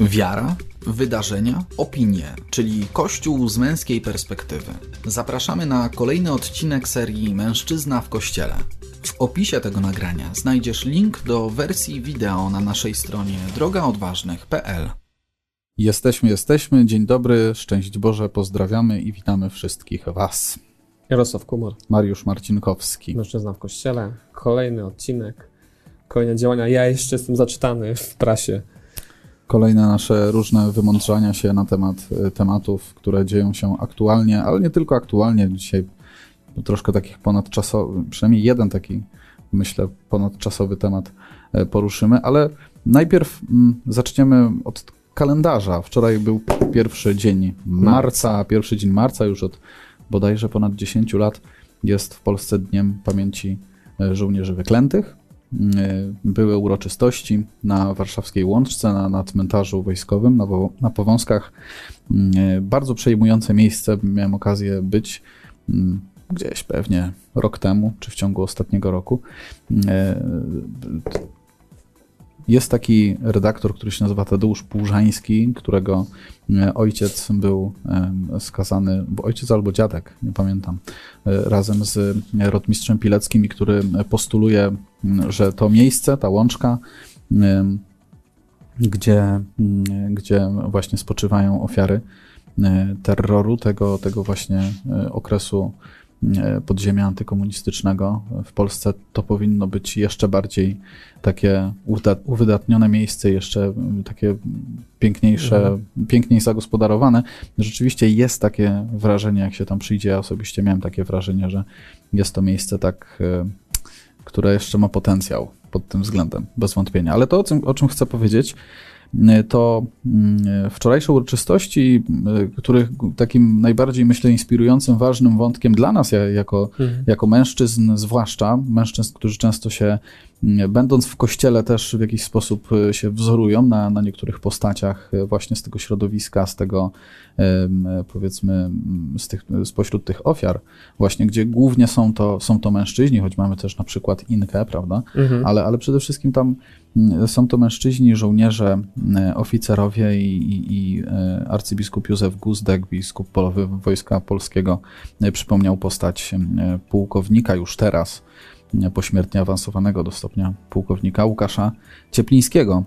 Wiara, wydarzenia, opinie, czyli Kościół z męskiej perspektywy. Zapraszamy na kolejny odcinek serii Mężczyzna w Kościele. W opisie tego nagrania znajdziesz link do wersji wideo na naszej stronie drogaodważnych.pl. Jesteśmy, jesteśmy. Dzień dobry, szczęść Boże, pozdrawiamy i witamy wszystkich Was. Jarosław Kumor, Mariusz Marcinkowski. mężczyzna w kościele, kolejny odcinek, kolejne działania. Ja jeszcze jestem zaczytany w prasie. Kolejne nasze różne wymądrzania się na temat y, tematów, które dzieją się aktualnie, ale nie tylko aktualnie. Dzisiaj troszkę takich ponadczasowych, przynajmniej jeden taki, myślę, ponadczasowy temat y, poruszymy, ale najpierw mm, zaczniemy od kalendarza. Wczoraj był pierwszy dzień marca, pierwszy dzień marca już od bodajże ponad 10 lat jest w Polsce Dniem Pamięci y, Żołnierzy Wyklętych. Y, były uroczystości na warszawskiej Łączce, na, na cmentarzu wojskowym, na, na Powązkach. Y, Bardzo przejmujące miejsce, miałem okazję być mm, gdzieś pewnie rok temu, czy w ciągu ostatniego roku. Jest taki redaktor, który się nazywa Tadeusz Płużański, którego e, ojciec był skazany, bo ojciec albo dziadek, nie pamiętam, e, razem z rotmistrzem Pileckim, który postuluje, że to miejsce, ta łączka, gdzie, gdzie właśnie spoczywają ofiary e, terroru, tego, tego właśnie e, okresu e, podziemia antykomunistycznego w Polsce, to powinno być jeszcze bardziej takie uwydatnione miejsce, jeszcze mm, takie piękniejsze, Mhm. piękniej zagospodarowane. Rzeczywiście jest takie wrażenie, jak się tam przyjdzie. Ja osobiście miałem takie wrażenie, że jest to miejsce tak, e, które jeszcze ma potencjał pod tym względem, bez wątpienia. Ale to, o czym, o czym chcę powiedzieć, e, to mm, wczorajsze uroczystości, e, których takim najbardziej, myślę, inspirującym, ważnym wątkiem dla nas, ja- jako jako mężczyzn, zwłaszcza mężczyzn, którzy często się, mm, będąc w kościele, też w jakiś sposób się wzorują na, na niektórych postaciach właśnie z tego środowiska, z tego powiedzmy, mm, z tych, spośród tych ofiar, właśnie gdzie głównie są to, są to mężczyźni, choć mamy też na przykład Inkę, prawda? Mhm. ale, ale przede wszystkim tam są to mężczyźni, żołnierze, mm, oficerowie i, i, i e, arcybiskup Józef Guzdek, biskup polowy Wojska Polskiego, e, przypomniał postać e, pułkownika już teraz, e, pośmiertnie awansowanego do stopnia pułkownika Łukasza Cieplińskiego,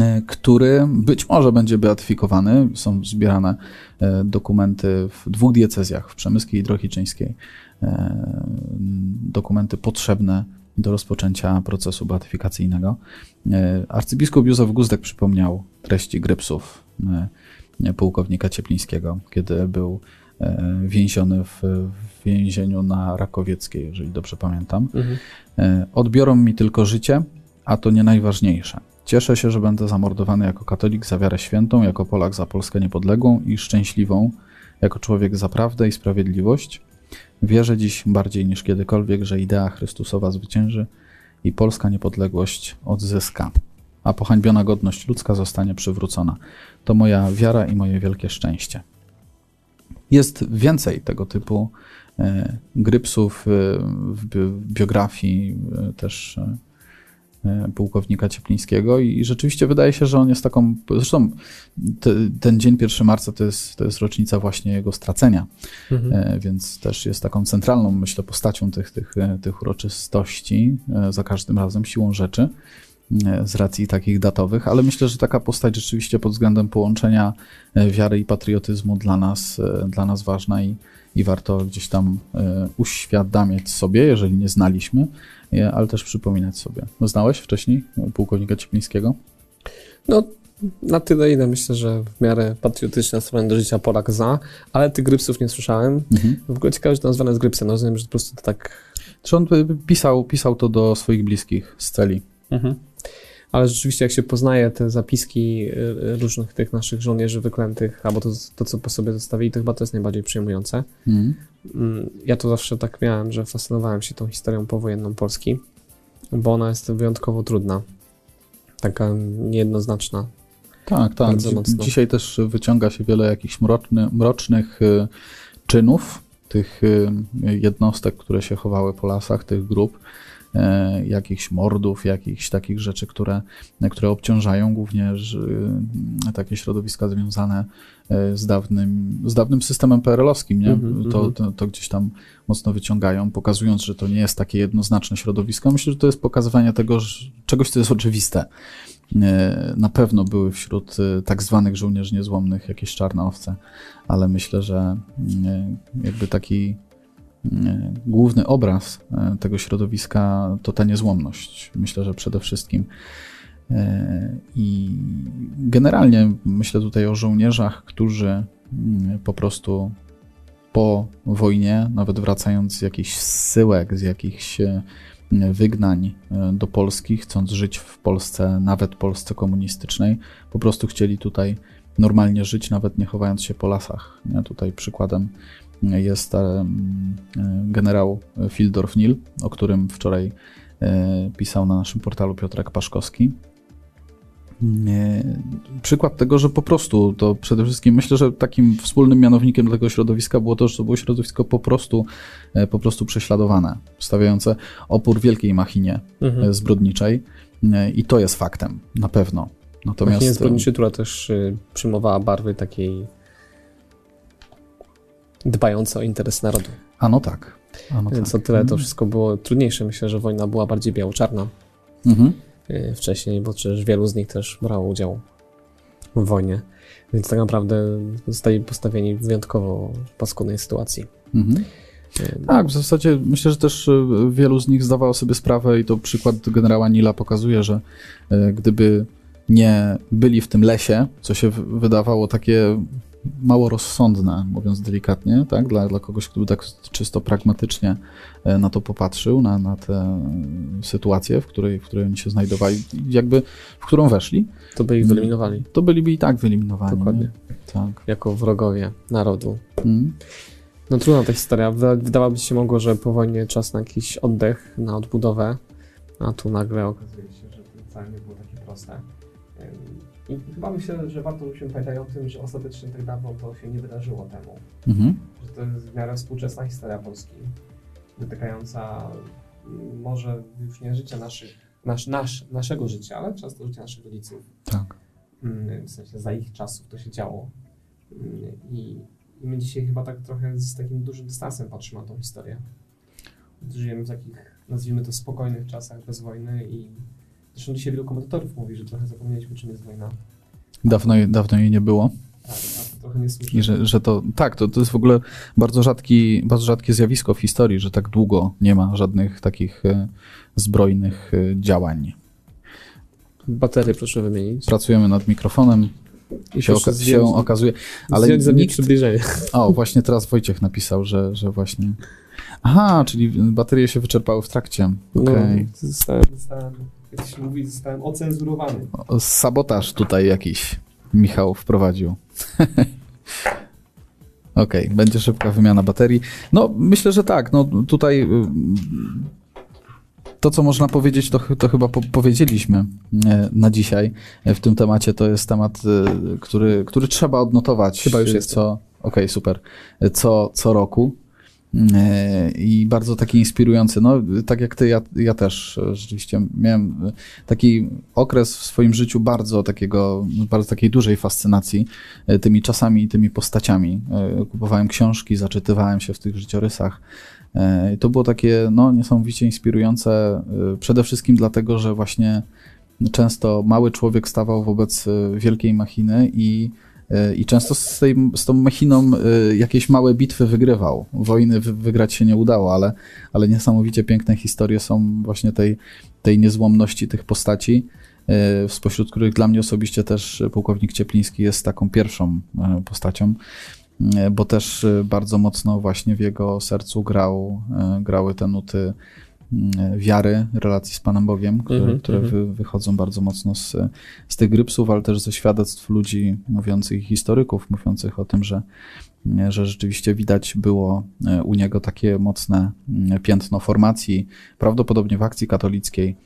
e, który być może będzie beatyfikowany. Są zbierane e, dokumenty w dwóch diecezjach, w Przemyskiej i Drohiczyńskiej. E, Dokumenty potrzebne do rozpoczęcia procesu beatyfikacyjnego. E, Arcybiskup Józef Guzdek przypomniał treści grypsów e, pułkownika Cieplińskiego, kiedy był e, więziony w więzieniu na Rakowieckiej, jeżeli dobrze pamiętam. Mhm. Odbiorą mi tylko życie, a to nie najważniejsze. Cieszę się, że będę zamordowany jako katolik za wiarę świętą, jako Polak za Polskę niepodległą i szczęśliwą, jako człowiek za prawdę i sprawiedliwość. Wierzę dziś bardziej niż kiedykolwiek, że idea Chrystusowa zwycięży i polska niepodległość odzyska, a pohańbiona godność ludzka zostanie przywrócona. To moja wiara i moje wielkie szczęście. Jest więcej tego typu e, grypsów e, w bi- w biografii e, też pułkownika Cieplińskiego i rzeczywiście wydaje się, że on jest taką, zresztą te, ten dzień 1 marca to jest, to jest rocznica właśnie jego stracenia, Mhm. E, więc też jest taką centralną, myślę, postacią tych, tych, e, tych uroczystości, e, za każdym razem siłą rzeczy, e, z racji takich datowych, ale myślę, że taka postać rzeczywiście pod względem połączenia e, wiary i patriotyzmu dla nas, e, dla nas ważna i, i warto gdzieś tam e, uświadamiać sobie, jeżeli nie znaliśmy, e, ale też przypominać sobie. Znałeś wcześniej pułkownika Cieplińskiego? No, na tyle, ile myślę, że w miarę patriotycznie nastawiony do życia Polak za, ale tych grypsów nie słyszałem. Mhm. W ogóle ciekawe, że to nazwane jest grypsem. No, rozumiem, że po prostu to tak... Czy on y, pisał, pisał to do swoich bliskich z celi? Ale rzeczywiście, jak się poznaje te zapiski y, różnych tych naszych żołnierzy wyklętych, albo to, to, co po sobie zostawili, to chyba to jest najbardziej przejmujące. Mhm. Mm, Ja to zawsze tak miałem, że fascynowałem się tą historią powojenną Polski, bo ona jest wyjątkowo trudna. Taka niejednoznaczna. Tak, tak. Dzi- mocno. Dzisiaj też wyciąga się wiele jakichś mroczny, mrocznych y, czynów tych y, jednostek, które się chowały po lasach, tych grup. E, jakichś mordów, jakichś takich rzeczy, które, które obciążają głównie że, takie środowiska związane z dawnym, z dawnym systemem PRL-owskim. Nie? Mm-hmm. To, to, to, gdzieś tam mocno wyciągają, pokazując, że to nie jest takie jednoznaczne środowisko. Myślę, że to jest pokazywanie tego, czegoś, co jest oczywiste. Na pewno były wśród tak zwanych żołnierzy niezłomnych jakieś czarne owce, ale myślę, że jakby taki główny obraz e, tego środowiska to ta niezłomność. Myślę, że przede wszystkim. E, I generalnie myślę tutaj o żołnierzach, którzy po prostu po wojnie, nawet wracając z jakichś zsyłek, z jakichś e, wygnań do Polski, chcąc żyć w Polsce, nawet Polsce komunistycznej, po prostu chcieli tutaj normalnie żyć, nawet nie chowając się po lasach. Tutaj przykładem jest e, generał Fildorf Nil, o którym wczoraj e, pisał na naszym portalu Piotrek Paszkowski. E, przykład tego, że po prostu to przede wszystkim myślę, że takim wspólnym mianownikiem tego środowiska było to, że to było środowisko po prostu, po prostu prześladowane, stawiające opór wielkiej machinie mhm. zbrodniczej i to jest faktem, na pewno. Natomiast... Machinie zbrodniczej, która też przyjmowała barwy takiej dbające o interes narodu. A no tak. A no Więc tak. o tyle to mhm. wszystko było trudniejsze. Myślę, że wojna była bardziej biało-czarna mhm. Y, wcześniej, bo przecież wielu z nich też brało udział w wojnie. Więc tak naprawdę zostali postawieni w wyjątkowo paskudnej sytuacji. Mhm. Y, tak, w zasadzie myślę, że też y, wielu z nich zdawało sobie sprawę i to przykład generała Nila pokazuje, że gdyby nie byli w tym lesie, co się wydawało takie mało rozsądne, mówiąc delikatnie, tak? dla, dla kogoś, kto by tak czysto pragmatycznie e, na to popatrzył, na, na tę sytuację, w której, w której oni się znajdowali, jakby w którą weszli. To by ich wyeliminowali. To byliby i tak wyeliminowani. Dokładnie. Tak. Jako wrogowie narodu. Hmm. No trudna ta historia. Wydawałoby się mogło, że po wojnie czas na jakiś oddech, na odbudowę, a tu nagle okazuje się, że to wcale nie było takie proste. I chyba myślę, że warto, żebyśmy pamiętali o tym, że ostatecznie tak dawno to się nie wydarzyło temu. Mhm. Że to jest w miarę współczesna historia Polski, dotykająca mm, może już nie życia naszych, nasz, nasz, naszego życia, ale często życia naszych rodziców. Tak. Mm, w sensie za ich czasów to się działo. Mm, I, I my dzisiaj chyba tak trochę z takim dużym dystansem patrzymy na tą historię. Żyjemy w takich, nazwijmy to, spokojnych czasach, bez wojny i Zresztą dzisiaj wielu komentatorów mówi, że trochę zapomnieliśmy, czym jest wojna. Dawno, dawno jej nie było. Tak, a to trochę nie. I że, że to, tak, to, to jest w ogóle bardzo, rzadki, bardzo rzadkie zjawisko w historii, że tak długo nie ma żadnych takich e, zbrojnych e, działań. Baterie proszę wymienić. Pracujemy nad mikrofonem. I się, oka się okazuje. Ale nikt... przybliżenie. O, właśnie teraz Wojciech napisał, że, że właśnie. Aha, czyli baterie się wyczerpały w trakcie. Okay. No, zostałem, zostałem jak się mówi, zostałem ocenzurowany. O, sabotaż tutaj jakiś Michał wprowadził. Okej, okay, będzie szybka wymiana baterii. No, myślę, że tak. No, tutaj y, to, co można powiedzieć, to, to chyba po powiedzieliśmy y, na dzisiaj w tym temacie. To jest temat, y, który, który trzeba odnotować. Chyba już jest. Co, Okej, okay, super. Co, co roku. E, i bardzo taki inspirujący. No, tak jak ty, ja, ja też rzeczywiście miałem taki okres w swoim życiu bardzo takiego, bardzo takiej dużej fascynacji e, tymi czasami i tymi postaciami. E, kupowałem książki, zaczytywałem się w tych życiorysach. I to było takie, no, niesamowicie inspirujące, przede wszystkim dlatego, że właśnie często mały człowiek stawał wobec wielkiej machiny i E, i często z, tej, z tą machiną e, jakieś małe bitwy wygrywał. Wojny wygrać się nie udało, ale, ale niesamowicie piękne historie są właśnie tej, tej niezłomności tych postaci, e, spośród których dla mnie osobiście też pułkownik Ciepliński jest taką pierwszą postacią, bo też bardzo mocno właśnie w jego sercu grał, grały te nuty wiary, relacji z Panem Bogiem, które, mm -hmm, które mm -hmm. wy, wychodzą bardzo mocno z, z tych grypsów, ale też ze świadectw ludzi mówiących, historyków mówiących o tym, że, że rzeczywiście widać było e, u niego takie mocne mm, piętno formacji, prawdopodobnie w akcji katolickiej,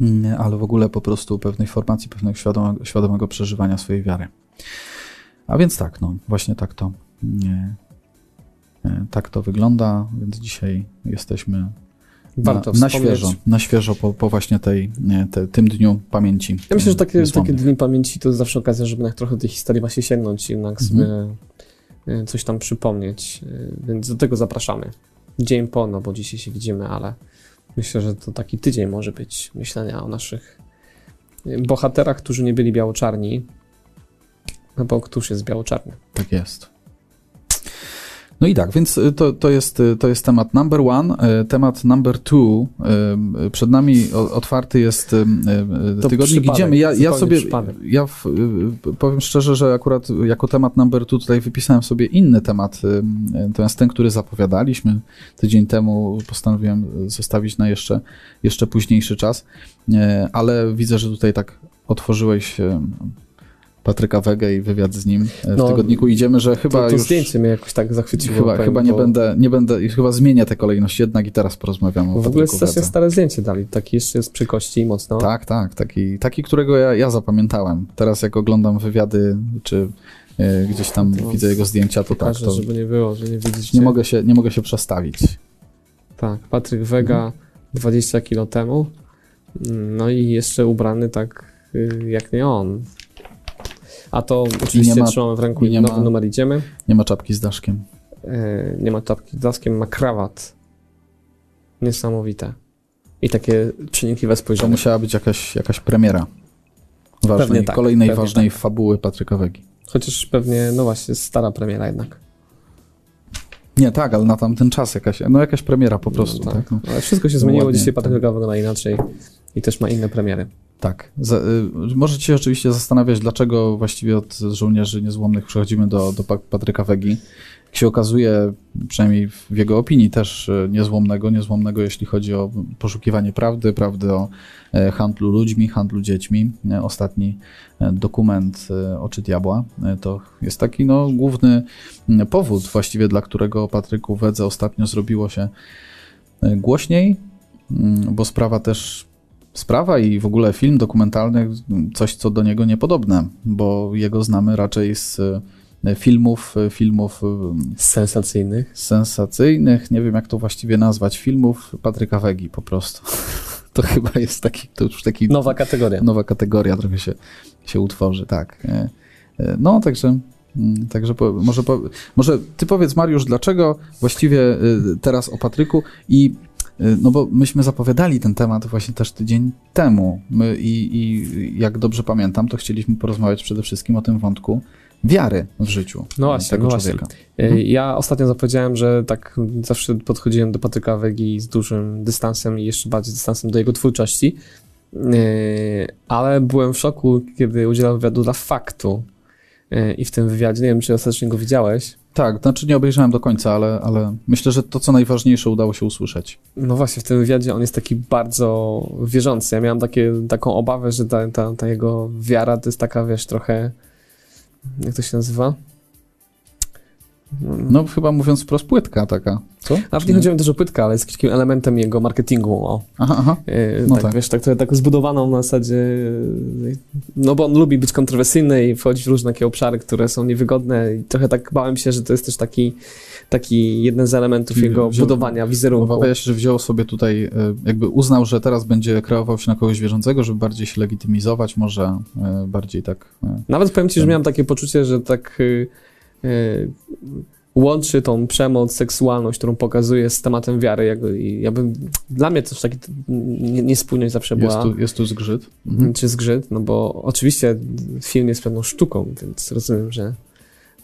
mm, ale w ogóle po prostu pewnej formacji, pewnego świadomego, świadomego przeżywania swojej wiary. A więc tak, no właśnie tak to, e, tak to wygląda, więc dzisiaj jesteśmy warto na, na świeżo, na świeżo po, po właśnie tej, te, tym dniu pamięci. Ja myślę, że takie, takie dni pamięci to zawsze okazja, żeby jednak trochę tej historii właśnie sięgnąć i jednak mhm. sobie e, coś tam przypomnieć, e, więc do tego zapraszamy. Dzień po, no bo dzisiaj się widzimy, ale myślę, że to taki tydzień może być myślenia o naszych e, bohaterach, którzy nie byli biało-czarni, no bo któż jest biało-czarny. Tak jest. No i tak, więc y, to, to, jest, y, to jest temat number one. Y, temat number two. Przed nami otwarty jest to tygodnik. Idziemy. Ja, ja sobie, ja w, powiem szczerze, że akurat jako temat number two tutaj wypisałem sobie inny temat, natomiast ten, który zapowiadaliśmy tydzień temu, postanowiłem zostawić na jeszcze, jeszcze późniejszy czas, ale widzę, że tutaj tak otworzyłeś Patryka Wege i wywiad z nim e, w no, tygodniku idziemy, że chyba to, to już... zdjęcie mnie jakoś tak zachwyciło. Chyba, chyba nie, będę, nie będę, chyba zmienię tę kolejność jednak i teraz porozmawiamy o W ogóle jest strasznie stare zdjęcie dali, taki jeszcze jest przy kości i mocno. Tak, tak, taki, taki którego ja, ja zapamiętałem. Teraz jak oglądam wywiady, czy y, gdzieś tam no, widzę jego zdjęcia, to pokażę, tak, to... żeby nie było, że nie widzisz. Nie mogę się, nie mogę się przestawić. Tak, Patryk Wega mhm. 20 kilo temu, no i jeszcze ubrany tak y, jak nie on. A to oczywiście ma, trzymamy w ręku i nowy ma, numer idziemy. Nie ma czapki z daszkiem. Yy, nie ma czapki z daszkiem, ma krawat. Niesamowite. I takie przenikliwe spojrzenie. To musiała być jakaś, jakaś premiera. Ważnej, tak, kolejnej ważnej tak. fabuły Patryka Wegi. Chociaż pewnie, no właśnie, stara premiera jednak. Nie, tak, ale na tamten czas jakaś, no jakaś premiera po prostu. No, tak. tak no. Ale wszystko się zmieniło, ładnie, dzisiaj Patryk Wega wygląda inaczej i też ma inne premiery. Tak. Y, możecie się oczywiście zastanawiać, dlaczego właściwie od żołnierzy niezłomnych przechodzimy do, do Patryka Wegi. Jak się okazuje, przynajmniej w jego opinii też y, niezłomnego, niezłomnego jeśli chodzi o poszukiwanie prawdy, prawdy o e, handlu ludźmi, handlu dziećmi. E, ostatni e, dokument Oczy Diabła to jest taki no, główny powód właściwie, dla którego Patryku Wedze ostatnio zrobiło się głośniej, bo sprawa też sprawa i w ogóle film dokumentalny coś, co do niego niepodobne, bo jego znamy raczej z e, filmów, e, filmów e, sensacyjnych. Sensacyjnych, nie wiem jak to właściwie nazwać, filmów Patryka Wegi po prostu. To chyba jest taki, to już taki... Nowa kategoria. Nowa kategoria trochę się, się utworzy, tak. No, także mm, Także po, może, po, może ty powiedz, Mariusz, dlaczego właściwie teraz o Patryku i no bo myśmy zapowiadali ten temat właśnie też tydzień temu. My i, i jak dobrze pamiętam, to chcieliśmy porozmawiać przede wszystkim o tym wątku wiary w życiu no właśnie, tego no człowieka. Właśnie. Mhm. Ja ostatnio zapowiedziałem, że tak zawsze podchodziłem do Patryka Wegi z dużym dystansem i jeszcze bardziej dystansem do jego twórczości, y, ale byłem w szoku, kiedy udzielał wywiadu dla faktu y, i w tym wywiadzie, nie wiem, czy ostatecznie go widziałeś, tak, znaczy nie obejrzałem do końca, ale, ale myślę, że to, co najważniejsze, udało się usłyszeć. No właśnie, w tym wywiadzie on jest taki bardzo wierzący. Ja miałem takie, taką obawę, że ta, ta, ta jego wiara to jest taka, wiesz, trochę. Jak to się nazywa? No chyba mówiąc wprost płytka taka, co? Nawet nie chodziło też o płytkę, ale jest takim elementem jego marketingu, o. Aha, aha. Yy, no tak, tak, wiesz, tak, tak zbudowaną na zasadzie, no bo on lubi być kontrowersyjny i wchodzić w różne takie obszary, które są niewygodne i trochę tak bałem się, że to jest też taki, taki jeden z elementów jego wziął, budowania wizerunku. Obawiam się, że wziął sobie tutaj, e, jakby uznał, że teraz będzie kreował się na kogoś wierzącego, żeby bardziej się legitymizować, może bardziej tak... Nawet powiem ci, że miałem takie poczucie, że tak Y, łączy tą przemoc, seksualność, którą pokazuje z tematem wiary. Jak, ja bym, dla mnie też taki niespójność zawsze była. Jest tu, jest tu zgrzyt. Mhm. Czy zgrzyt, no bo oczywiście film jest pewną sztuką, więc rozumiem, że,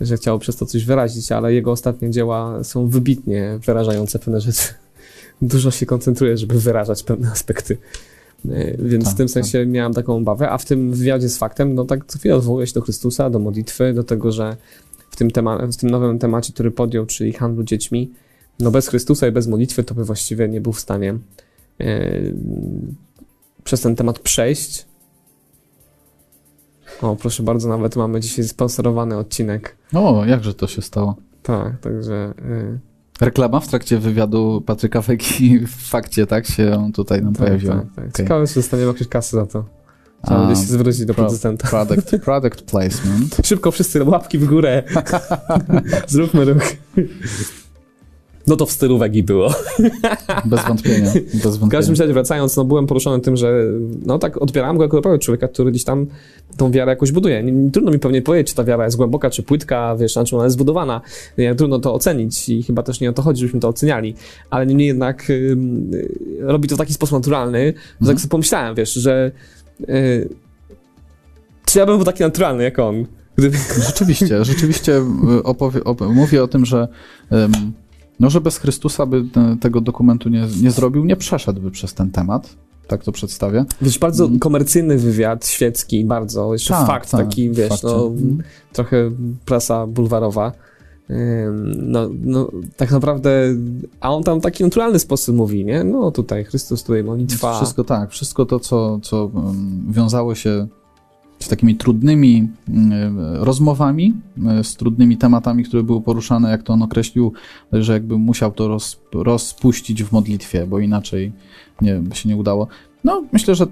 że chciał przez to coś wyrazić, ale jego ostatnie dzieła są wybitnie wyrażające pewne rzeczy. Dużo się koncentruje, żeby wyrażać pewne aspekty. Y, więc tak, w tym tak. sensie tak. miałem taką obawę, a w tym wywiadzie z faktem, no tak co chwilę odwołuje się do Chrystusa, do modlitwy, do tego, że tym, tema, w tym nowym temacie, który podjął, czyli handlu dziećmi, no bez Chrystusa i bez modlitwy to by właściwie nie był w stanie yy, przez ten temat przejść. O, proszę bardzo, nawet mamy dzisiaj sponsorowany odcinek. O, jakże to się stało? Tak, także... Yy. Reklama w trakcie wywiadu Patryka Feki w fakcie, tak, się tutaj nam tak, pojawiła. Tak, tak. Okay. Ciekawe, czy dostaniemy jakieś kasy za to. Trzeba się zwrócić do producenta. Product, product placement. Szybko wszyscy łapki w górę. Zróbmy ruch. No to w stylu Wegi było. Bez wątpienia. Bez wątpienia. W każdym razie wracając, no byłem poruszony tym, że no tak odbierałem go jako człowieka, który gdzieś tam tą wiarę jakoś buduje. Trudno mi pewnie powiedzieć, czy ta wiara jest głęboka, czy płytka, wiesz, na czym ona jest zbudowana. Trudno to ocenić i chyba też nie o to chodzi, żebyśmy to oceniali. Ale niemniej jednak y, robi to w taki sposób naturalny, że mhm. tak sobie pomyślałem, wiesz, że czy ja bym był taki naturalny jak on? Gdyby... Rzeczywiście, rzeczywiście y, opowie, op mówię o tym, że um, no, że bez Chrystusa by te, tego dokumentu nie, nie zrobił, nie przeszedłby przez ten temat. Tak to przedstawię. Wiesz, bardzo mm. komercyjny wywiad, świecki, bardzo. Jeszcze tak, fakt tak, taki, wiesz, no, mm. trochę prasa bulwarowa. No, no, tak naprawdę, a on tam taki naturalny sposób mówi, nie? No tutaj Chrystus, tutaj modlitwa. Wszystko tak, wszystko to, co, co wiązało się z takimi trudnymi rozmowami, e, z trudnymi tematami, które były poruszane, jak to on określił, że jakby musiał to roz, rozpuścić w modlitwie, bo inaczej nie, by się nie udało. No, myślę, że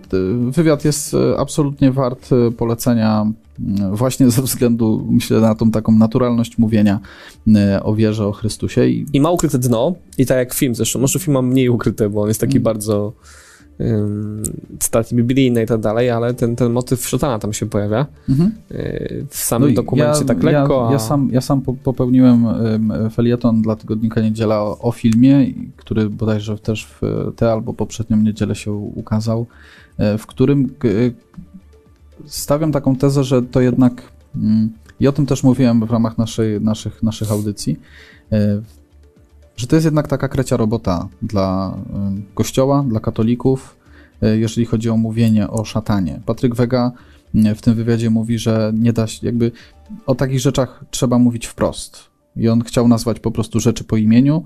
wywiad jest e, absolutnie wart e, polecenia mm, właśnie ze względu, myślę, na tą taką naturalność mówienia o wierze, o Chrystusie. I, I ma ukryte dno, i tak jak film zresztą, może film ma mniej ukryte, bo on jest taki mm. bardzo cytacji biblijne i tak dalej, ale ten, ten motyw szatana tam się pojawia mhm. Y, w samym no dokumencie ja, tak lekko. Ja, ja, sam, ja sam popełniłem felieton dla tygodnika Niedziela o, o, filmie, który bodajże też w tę albo poprzednią niedzielę się ukazał, e, w którym stawiam taką tezę, że to jednak mm, i o tym też mówiłem w ramach naszej, naszych, naszych audycji, że to jest jednak taka krecia robota dla y, Kościoła, dla katolików, y, jeżeli chodzi o mówienie o szatanie. Patryk Wega y, w tym wywiadzie mówi, że nie da się, jakby o takich rzeczach trzeba mówić wprost. I on chciał nazwać po prostu rzeczy po imieniu.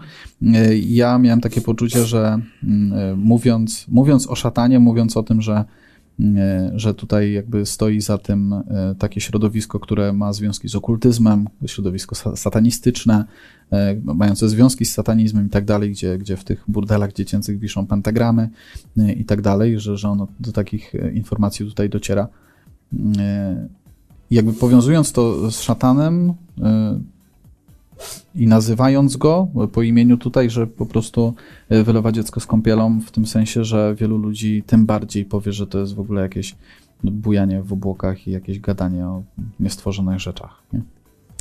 Ja miałem takie poczucie, że mówiąc, mówiąc o szatanie, mówiąc o tym, że że tutaj jakby stoi za tym e, takie środowisko, które ma związki z okultyzmem, środowisko satanistyczne, e, mające związki z satanizmem i tak dalej, gdzie, gdzie w tych burdelach dziecięcych wiszą pentagramy i tak dalej, że, że ono do takich informacji tutaj dociera. Jakby powiązując to z szatanem, i nazywając go po imieniu tutaj, że po prostu e, wylewa dziecko z kąpielą, w tym sensie, że wielu ludzi tym bardziej powie, że to jest w ogóle jakieś bujanie w obłokach i jakieś gadanie o niestworzonych rzeczach. Nie?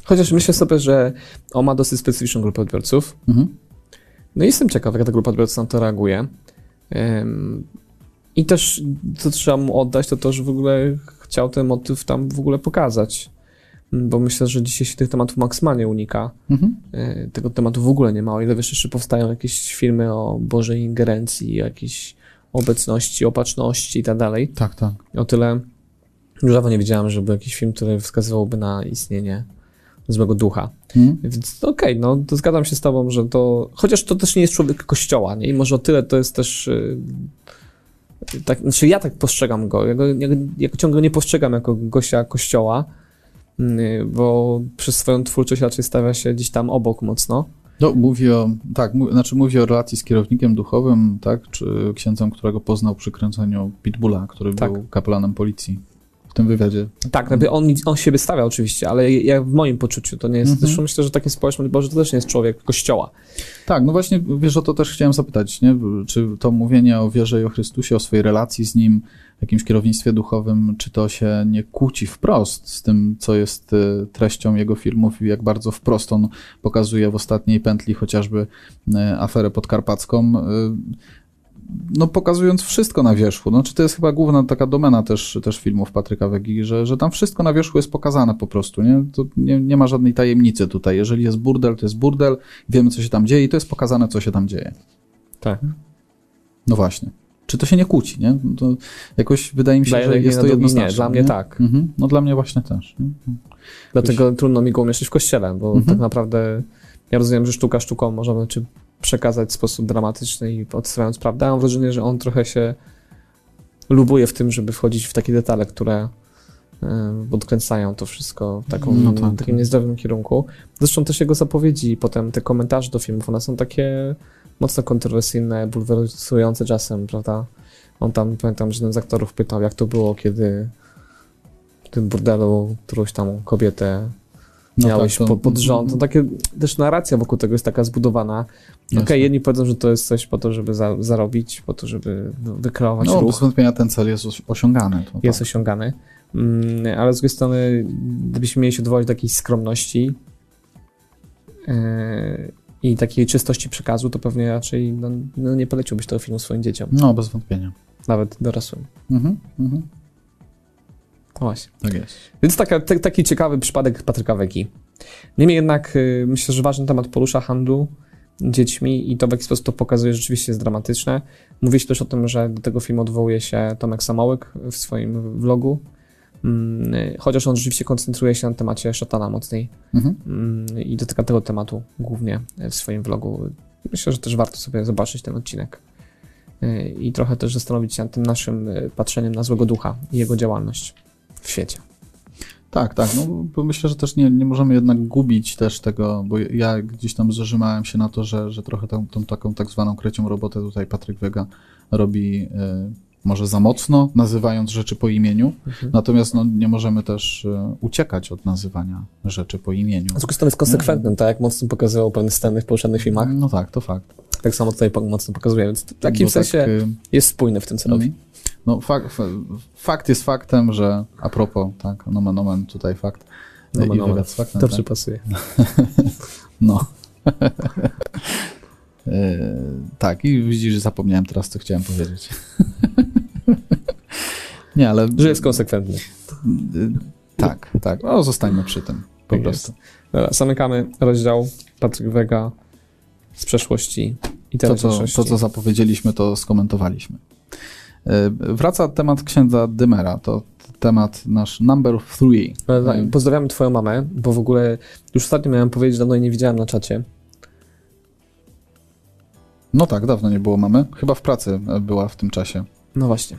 Chociaż myślę sobie, że on ma dosyć specyficzną grupę odbiorców. Mhm. No i jestem ciekaw, jak ta grupa odbiorców na to reaguje. I też, co trzeba mu oddać, to to, że w ogóle chciał ten motyw tam w ogóle pokazać bo myślę, że dzisiaj się tych tematów maksymalnie unika. Mhm. E, tego tematu w ogóle nie ma. O ile wiesz, jeszcze powstają jakieś filmy o Bożej ingerencji, jakiejś obecności, opatrzności i tak dalej. Tak, tak. O tyle już dawno nie widziałem, żeby jakiś film, który wskazywałby na istnienie złego ducha. Mhm. Więc okej, okay, no to zgadzam się z tobą, że to... Chociaż to też nie jest człowiek kościoła, nie? I może o tyle to jest też... Yy, tak, znaczy ja tak postrzegam go. Ja, go, ja, ciągle nie postrzegam jako gościa kościoła, Y, bo przez swoją twórczość raczej stawia się gdzieś tam obok mocno. No, mówi o, tak, znaczy mówi o relacji z kierownikiem duchowym, tak, czy księdzem, którego poznał przy kręceniu Pitbulla, który tak. był kapelanem policji w tym wywiadzie. Tak, on, on siebie stawia oczywiście, ale ja w moim poczuciu to nie jest, mhm. zresztą myślę, że takie społeczność Boże to też nie jest człowiek kościoła. Tak, no właśnie, wiesz, o to też chciałem zapytać, nie? Czy to mówienie o wierze i o Chrystusie, o swojej relacji z Nim, jakimś kierownictwie duchowym, czy to się nie kłóci wprost z tym, co jest y, treścią jego filmów i jak bardzo wprost on pokazuje w ostatniej pętli chociażby y, aferę podkarpacką, y, no pokazując wszystko na wierzchu. No, czy to jest chyba główna taka domena też, też filmów Patryka Wegi, że, że tam wszystko na wierzchu jest pokazane po prostu, nie? To nie, nie ma żadnej tajemnicy tutaj. Jeżeli jest burdel, to jest burdel, wiemy, co się tam dzieje i to jest pokazane, co się tam dzieje. Tak. No właśnie. Czy to się nie kłóci, nie? No to jakoś wydaje mi się, Daję że jest to jednoznaczne. Nie, dla mnie tak. Mhm. No dla mnie właśnie też. Nie? Dlatego trudno mi go umieszczyć w kościele, bo mhm. tak naprawdę ja rozumiem, że sztuka sztuką można czy przekazać w sposób dramatyczny i odstawiając prawdę. Mam wrażenie, że on trochę się lubuje w tym, żeby wchodzić w takie detale, które e, odkręcają to wszystko w taką, no tak. takim niezdrowym kierunku. Zresztą też jego zapowiedzi, potem te komentarze do filmów, one są takie mocno kontrowersyjne, bulwersujące czasem, prawda? On tam, pamiętam, że jeden z aktorów pytał, jak to było, kiedy w tym burdelu którąś tam kobietę no miałeś tak, to, pod rząd. No, takie, też narracja wokół tego jest taka zbudowana. Okej, okay, jedni powiedzą, że to jest coś po to, żeby za, zarobić, po to, żeby wykreować no, ruch. No, bez wątpienia ten cel jest osiągany. jest tak. osiągany. Mm, ale z drugiej strony, gdybyśmy mieli się odwołać do jakiejś skromności yy, i takiej czystości przekazu, to pewnie raczej no, no nie poleciłbyś tego filmu swoim dzieciom. No, bez wątpienia. Nawet dorosłym. Mhm, mhm. No właśnie. Tak jest. Więc taka, t- taki ciekawy przypadek Patryka Wegi. Niemniej jednak y, myślę, że ważny temat porusza handlu dziećmi i to w jaki sposób to pokazuje rzeczywiście jest dramatyczne. Mówiliście też o tym, że do tego filmu odwołuje się Tomek Samołyk w swoim vlogu, chociaż on rzeczywiście koncentruje się na temacie szatana mocniej mhm. Mm, i dotyka tego tematu głównie w swoim vlogu. Myślę, że też warto sobie zobaczyć ten odcinek y, i trochę też zastanowić się nad tym naszym y, patrzeniem na złego ducha i jego działalność w świecie. Tak, tak. No, bo myślę, że też nie, nie możemy jednak gubić też tego, bo ja gdzieś tam zarzymałem się na to, że, że trochę tą, tą taką tak zwaną krecią robotę tutaj Patryk Wega robi y, może za mocno, nazywając rzeczy po imieniu. Mhm. Natomiast no, nie możemy też y, uciekać od nazywania rzeczy po imieniu. Z drugiej strony jest konsekwentnym, tak jak mocno pokazywał pewne sceny w poprzednich filmach. No tak, to fakt. Tak samo tutaj mocno pokazuje, więc w takim tak, sensie tak, jest spójny w tym, co robi. Mhm. No, fakt, fakt jest faktem, że a propos, tak, nomen omen tutaj fakt. Nomen, i wywiad z faktem. To tak? przypasuje. no. e, tak, i widzisz, że zapomniałem teraz, co chciałem powiedzieć. Nie, ale... Że jest konsekwentny. Tak, tak. No, zostańmy przy tym, po tak prostu. Dobra, zamykamy rozdział Patryk Wega z przeszłości i teraz to, to, co zapowiedzieliśmy, to skomentowaliśmy. E, wraca temat księdza Dymera, to temat nasz number three. Tak, pozdrawiam twoją mamę, bo w ogóle już ostatnio miałem powiedzieć, dawno jej nie widziałem na czacie. No tak, dawno nie było mamy. Chyba w pracy była w tym czasie. No właśnie.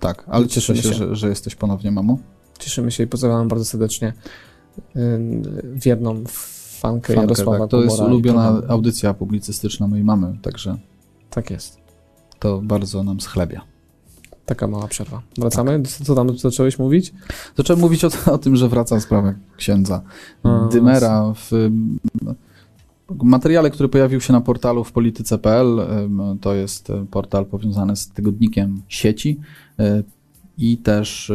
Tak, ale cieszę się, się. Że, że, jesteś ponownie mamą. Cieszymy się i pozdrawiam bardzo serdecznie wierną fankę, fankę Jarosława tak. To jest ulubiona audycja publicystyczna mojej mamy, także... Tak jest. To bardzo nam schlebia. Taka mała przerwa. Wracamy? Tak. Co tam zacząłeś mówić? Zacząłem mówić o, o tym, że wraca sprawa księdza Dymera w materiale, który pojawił się na portalu w polityce.pl. To jest e, portal powiązany z tygodnikiem sieci i też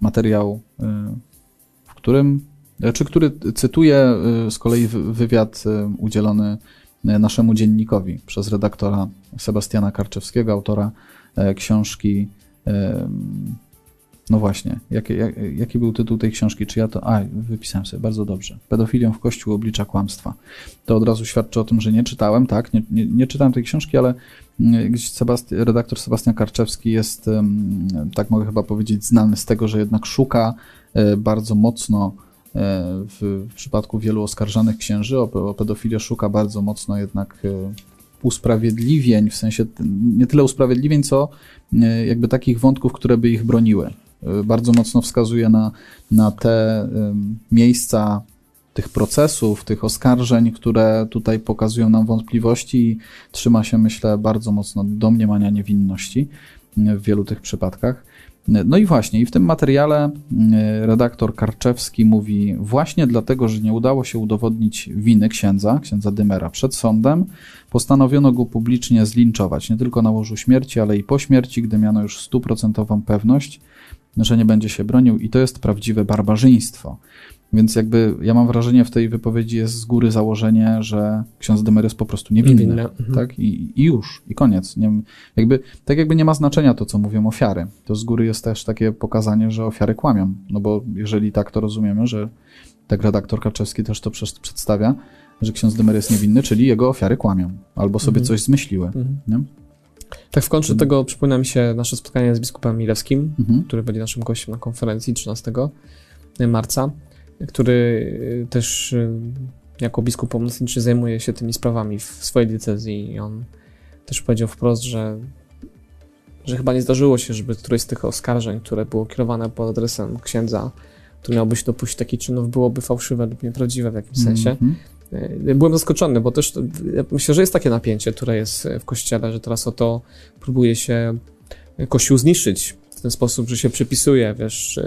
materiał, e, w którym, czy który cytuje z kolei wywiad udzielony naszemu dziennikowi przez redaktora Sebastiana Karczewskiego, autora E, książki. No właśnie, jaki, jaki był tytuł tej książki? Czy ja to. A, wypisałem sobie bardzo dobrze. Pedofilią w Kościół oblicza kłamstwa. To od razu świadczy o tym, że nie czytałem, tak? Nie, nie, nie czytałem tej książki, ale mm, Sebasti redaktor Sebastian Karczewski jest, tak mogę chyba powiedzieć, znany z tego, że jednak szuka e, bardzo mocno e, w, w przypadku wielu oskarżanych księży o, o pedofilię szuka bardzo mocno jednak usprawiedliwień, w sensie nie tyle usprawiedliwień, co e, jakby takich wątków, które by ich broniły. E, bardzo mocno wskazuje na, na te miejsca tych procesów, tych oskarżeń, które tutaj pokazują nam wątpliwości i trzyma się, myślę, bardzo mocno domniemania niewinności e, w wielu tych przypadkach. No i właśnie, i w tym materiale redaktor Karczewski mówi: Właśnie dlatego, że nie udało się udowodnić winy księdza, księdza Dymera przed sądem, postanowiono go publicznie zlinczować, nie tylko na łożu śmierci, ale i po śmierci, gdy miano już stuprocentową pewność, że nie będzie się bronił, i to jest prawdziwe barbarzyństwo. Więc jakby ja mam wrażenie, w tej wypowiedzi jest z góry założenie, że ksiądz Demer jest po prostu niewinny. niewinny. Mhm. Tak? I, I, już, i koniec. Nie, jakby, tak jakby nie ma znaczenia to, co mówią ofiary. To z góry jest też takie pokazanie, że ofiary kłamią. No bo jeżeli tak to rozumiemy, że tak redaktor Kaczewski też to przedstawia, że ksiądz Demer jest niewinny, czyli jego ofiary kłamią. Albo sobie mhm. coś zmyśliły. Mhm. Tak w końcu tego przypomina mi się nasze spotkanie z biskupem Milewskim, mhm. który będzie naszym gościem na konferencji 13 marca który y, też y, jako biskup pomocniczy zajmuje się tymi sprawami w swojej diecezji i on też powiedział wprost, że, że chyba nie zdarzyło się, żeby któreś z tych oskarżeń, które było kierowane pod adresem księdza, który miałby się dopuścić takich czynów, byłoby fałszywe lub nieprawdziwe w jakimś sensie. Mm -hmm. Byłem zaskoczony, bo też ja myślę, że jest takie napięcie, które jest w kościele, że teraz o to próbuje się kościół zniszczyć w ten sposób, że się przypisuje, wiesz,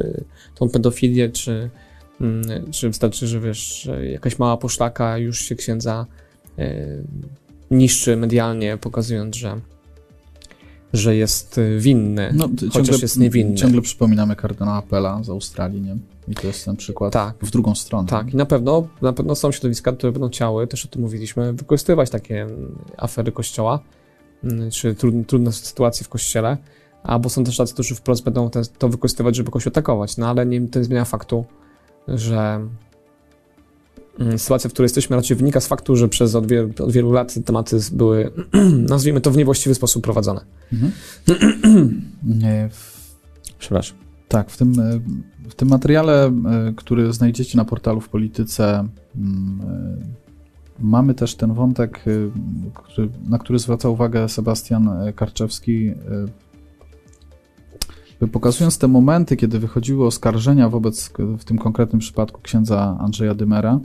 tą pedofilię, czy Mm, czy wystarczy, że wiesz, jakaś mała poszlaka już się księdza niszczy medialnie, pokazując, że że jest winny, no, chociaż ciągle, jest niewinny. Ciągle przypominamy kardynała Pela z Australii, nie? I to jest ten przykład tak. w drugą stronę. Tak, i na pewno, na pewno są środowiska, które będą chciały, też o tym mówiliśmy, wykorzystywać takie afery kościoła, mm, czy trudne, trudne sytuacje w kościele, albo są też tacy, którzy wprost będą te, to wykorzystywać, żeby kogoś atakować, no ale nie, to nie zmienia faktu, że mm, sytuacja, w której jesteśmy, raczej wynika z faktu, że przez od wielu, od wielu lat tematy były, nazwijmy to, w niewłaściwy sposób prowadzone. Mhm. Przepraszam. Tak, w tym, e, w tym materiale, e, który znajdziecie na portalu w Polityce, mm, e, mamy też ten wątek, na który zwraca uwagę Sebastian Karczewski pokazując te momenty, kiedy wychodziły oskarżenia wobec, w tym konkretnym przypadku, księdza Andrzeja Dymera,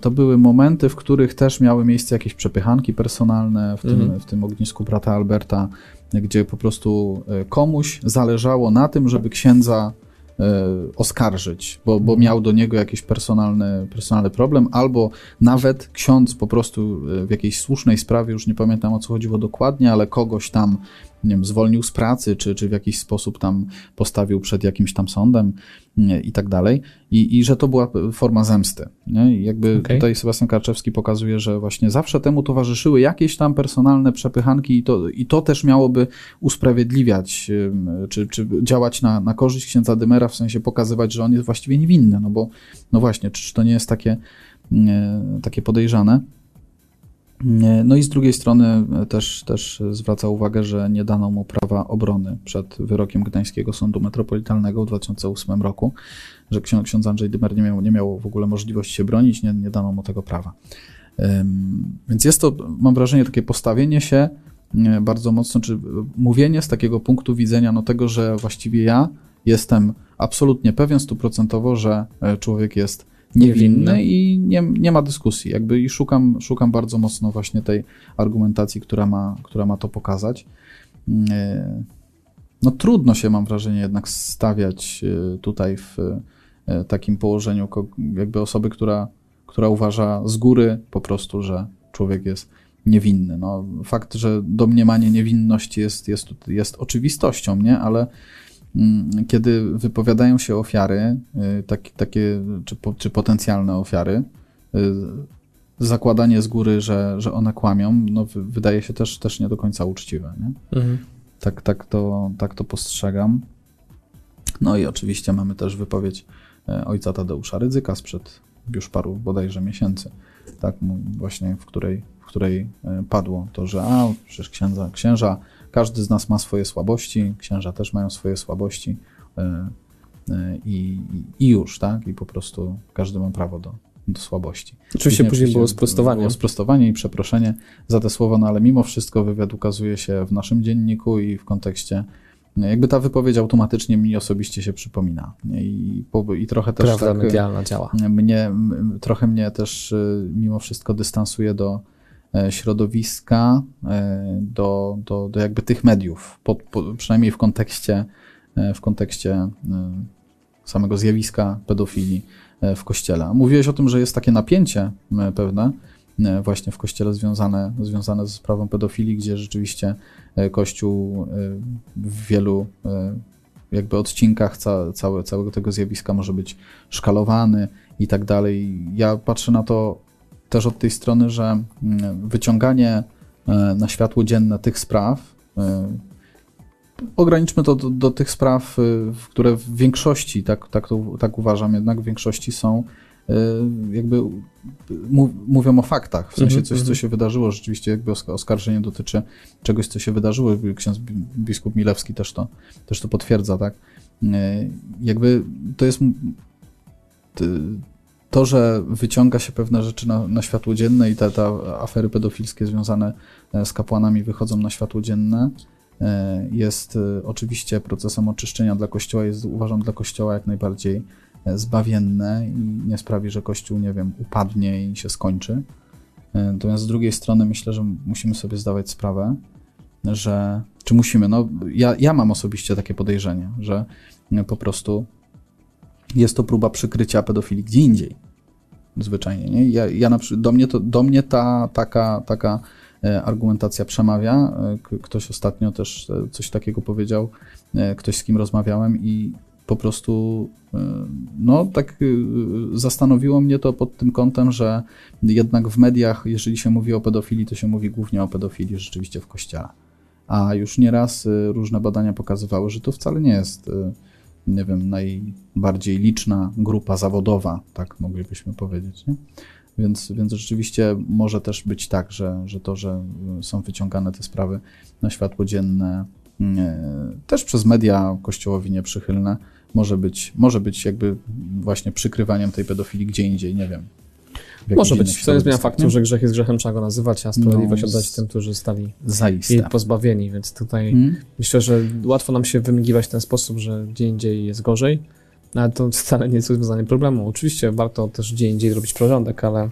to były momenty, w których też miały miejsce jakieś przepychanki personalne, w tym, mhm. w tym ognisku brata Alberta, gdzie po prostu e, komuś zależało na tym, żeby księdza e, oskarżyć, bo, bo mhm. miał do niego jakiś personalny, personalny problem, albo nawet ksiądz po prostu e, w jakiejś słusznej sprawie, już nie pamiętam o co chodziło dokładnie, ale kogoś tam nie wiem, zwolnił z pracy, czy, czy w jakiś sposób tam postawił przed jakimś tam sądem nie, i tak dalej. I, I że to była forma zemsty. Nie? I jakby okay. tutaj Sebastian Karczewski pokazuje, że właśnie zawsze temu towarzyszyły jakieś tam personalne przepychanki i to, i to też miałoby usprawiedliwiać, czy, czy działać na, na korzyść księdza Dymera, w sensie pokazywać, że on jest właściwie niewinny, no bo no właśnie, czy, czy to nie jest takie, takie podejrzane. No i z drugiej strony e, też, też zwraca uwagę, że nie dano mu prawa obrony przed wyrokiem Gdańskiego Sądu Metropolitalnego w 2008 roku, że ksiądz Andrzej Dymer nie miał, nie miał w ogóle możliwości się bronić, nie, nie dano mu tego prawa. Więc jest to, mam wrażenie, takie postawienie się e, bardzo mocno, czy mówienie z takiego punktu widzenia no tego, że właściwie ja jestem absolutnie pewien stuprocentowo, że e, człowiek jest niewinny i nie, nie ma dyskusji. Jakby i szukam, szukam bardzo mocno właśnie tej argumentacji, która ma, która ma to pokazać. E, no trudno się, mam wrażenie, jednak stawiać e, tutaj w e, takim położeniu jakby osoby, która, która uważa z góry po prostu, że człowiek jest niewinny. No, fakt, że domniemanie niewinności jest, jest, jest oczywistością, nie? Ale Mm, kiedy wypowiadają się ofiary, y, tak, takie czy, czy potencjalne ofiary, y, zakładanie z góry, że, że one kłamią, no, wydaje się też, też nie do końca uczciwe. Nie? Mhm. Tak, tak, to, tak to postrzegam. No i oczywiście mamy też wypowiedź e, ojca Tadeusza Rydzyka sprzed już paru bodajże miesięcy, tak, właśnie w której, w której e, padło to, że a, przecież księdza, księża każdy z nas ma swoje słabości, księża też mają swoje słabości e, e, i, i już, tak? I po prostu każdy ma prawo do, do słabości. Oczywiście później było sprostowanie. Było sprostowanie i przeproszenie za te słowa, no ale mimo wszystko wywiad ukazuje się w naszym dzienniku i w kontekście jakby ta wypowiedź automatycznie mi osobiście się przypomina. I, i trochę też Prawda tak, medialna działa. Mnie, trochę mnie też y, mimo wszystko dystansuje do środowiska, e, do, do, do jakby tych mediów, pod, pod, przynajmniej w kontekście, e, w kontekście samego zjawiska pedofilii w kościele. Mówiłeś o tym, że jest takie napięcie pewne właśnie w kościele związane, związane ze sprawą pedofilii, gdzie rzeczywiście kościół w wielu jakby odcinkach ca, całe, całego tego zjawiska może być szkalowany i tak dalej. Ja patrzę na to też od tej strony, że mm, wyciąganie e, na światło dzienne tych spraw, e, ograniczmy to do, do tych spraw, e, które w większości, tak, tak, to, tak uważam, jednak w większości są jakby mówią o faktach, w sensie mhm, coś, co mhm. się wydarzyło, rzeczywiście jakby oskarżenie dotyczy czegoś, co się wydarzyło, ksiądz biskup Milewski też to, też to potwierdza, tak, jakby to jest to, że wyciąga się pewne rzeczy na, na światło dzienne i te, te afery pedofilskie związane e, z kapłanami wychodzą na światło dzienne, e, jest e, oczywiście procesem oczyszczenia dla Kościoła, jest uważam dla Kościoła jak najbardziej zbawienne i nie sprawi, że Kościół, nie wiem, upadnie i się skończy. Natomiast z drugiej strony myślę, że musimy sobie zdawać sprawę, że czy musimy, no ja, ja mam osobiście takie podejrzenie, że po prostu jest to próba przykrycia pedofilii gdzie indziej. Zwyczajnie. Nie? Ja, ja na, do, mnie to, do mnie ta taka, taka e, argumentacja przemawia. E, ktoś ostatnio też e, coś takiego powiedział, ktoś z kim rozmawiałem i po prostu no tak zastanowiło mnie to pod tym kątem, że jednak w mediach, jeżeli się mówi o pedofilii, to się mówi głównie o pedofilii rzeczywiście w kościele. A już nieraz różne badania pokazywały, że to wcale nie jest nie wiem, najbardziej liczna grupa zawodowa, tak moglibyśmy powiedzieć. Nie? Więc, więc rzeczywiście może też być tak, że, że to, że są wyciągane te sprawy na światło dzienne, też przez media kościołowi nieprzychylne, może być, może być jakby właśnie przykrywaniem tej pedofilii gdzie indziej, nie wiem. Może być. To nie zmienia faktu, że grzech jest grzechem, trzeba go nazywać, a sprawiedliwość no, oddać tym, którzy zostali zaiste. jej pozbawieni. Więc tutaj hmm. myślę, że łatwo nam się wymigiwać w ten sposób, że gdzie indziej jest gorzej, ale to wcale nie jest rozwiązanie problemu. Oczywiście warto też gdzie indziej robić porządek, ale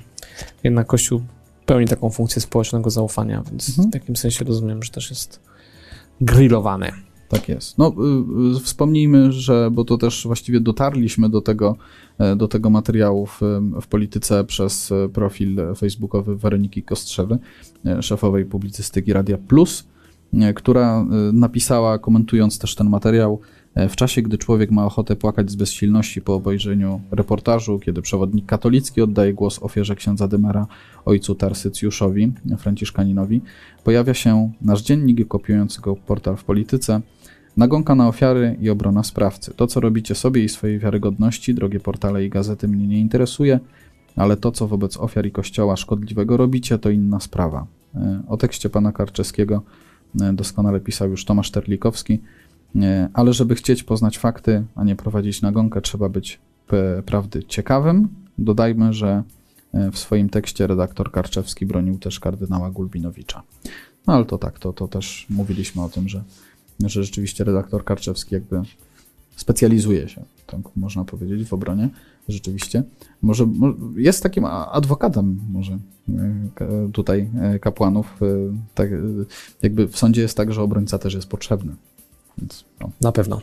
jednak Kościół pełni taką funkcję społecznego zaufania, więc hmm. w takim sensie rozumiem, że też jest grillowany. Tak jest. No, y, y, wspomnijmy, że, bo to też właściwie dotarliśmy do tego, e, do tego materiału w, w polityce przez e, profil facebookowy Weroniki Kostrzewy, e, szefowej publicystyki Radia Plus, która napisała, komentując też ten materiał, w czasie, gdy człowiek ma ochotę płakać z bezsilności po obejrzeniu reportażu, kiedy przewodnik katolicki oddaje głos ofierze księdza Dymera, ojcu Tarsycjuszowi, Franciszkaninowi, pojawia się nasz dziennik kopiujący go portal w polityce, Nagonka na ofiary i obrona sprawcy. To, co robicie sobie i swojej wiarygodności, drogie portale i gazety, mnie nie interesuje, ale to, co wobec ofiar i kościoła szkodliwego robicie, to inna sprawa. E, o tekście pana Karczeskiego e, doskonale pisał już Tomasz Terlikowski, e, ale żeby chcieć poznać fakty, a nie prowadzić nagonkę, trzeba być prawdy ciekawym. Dodajmy, że w swoim tekście redaktor Karczewski bronił też kardynała Gulbinowicza. No ale to tak, to, to też mówiliśmy o tym, że że rzeczywiście redaktor Karczewski jakby specjalizuje się, tak można powiedzieć, w obronie, rzeczywiście. Może, jest takim adwokatem może e, tutaj e, kapłanów. E, tak, jakby w sądzie jest tak, że obrońca też jest potrzebny. Więc, no. Na pewno.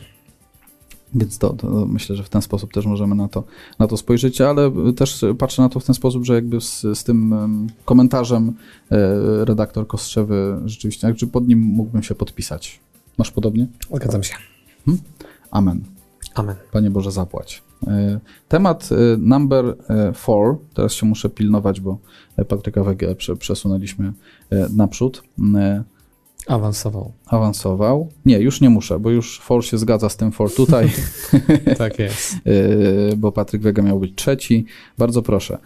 Więc to, to, myślę, że w ten sposób też możemy na to, na to spojrzeć, ale też patrzę na to w ten sposób, że jakby z, z tym komentarzem redaktor Kostrzewy rzeczywiście, jakby pod nim mógłbym się podpisać. Masz podobnie? Zgadzam się. Hmm? Amen. Amen. Panie Boże, zapłać. E, temat e, number e, four, teraz się muszę pilnować, bo Patryka Wege przesunęliśmy naprzód. Awansował. Awansował. Nie, już nie muszę, bo już for się zgadza z tym for tutaj. tak jest. bo Patryk Wega miał być trzeci. Bardzo proszę.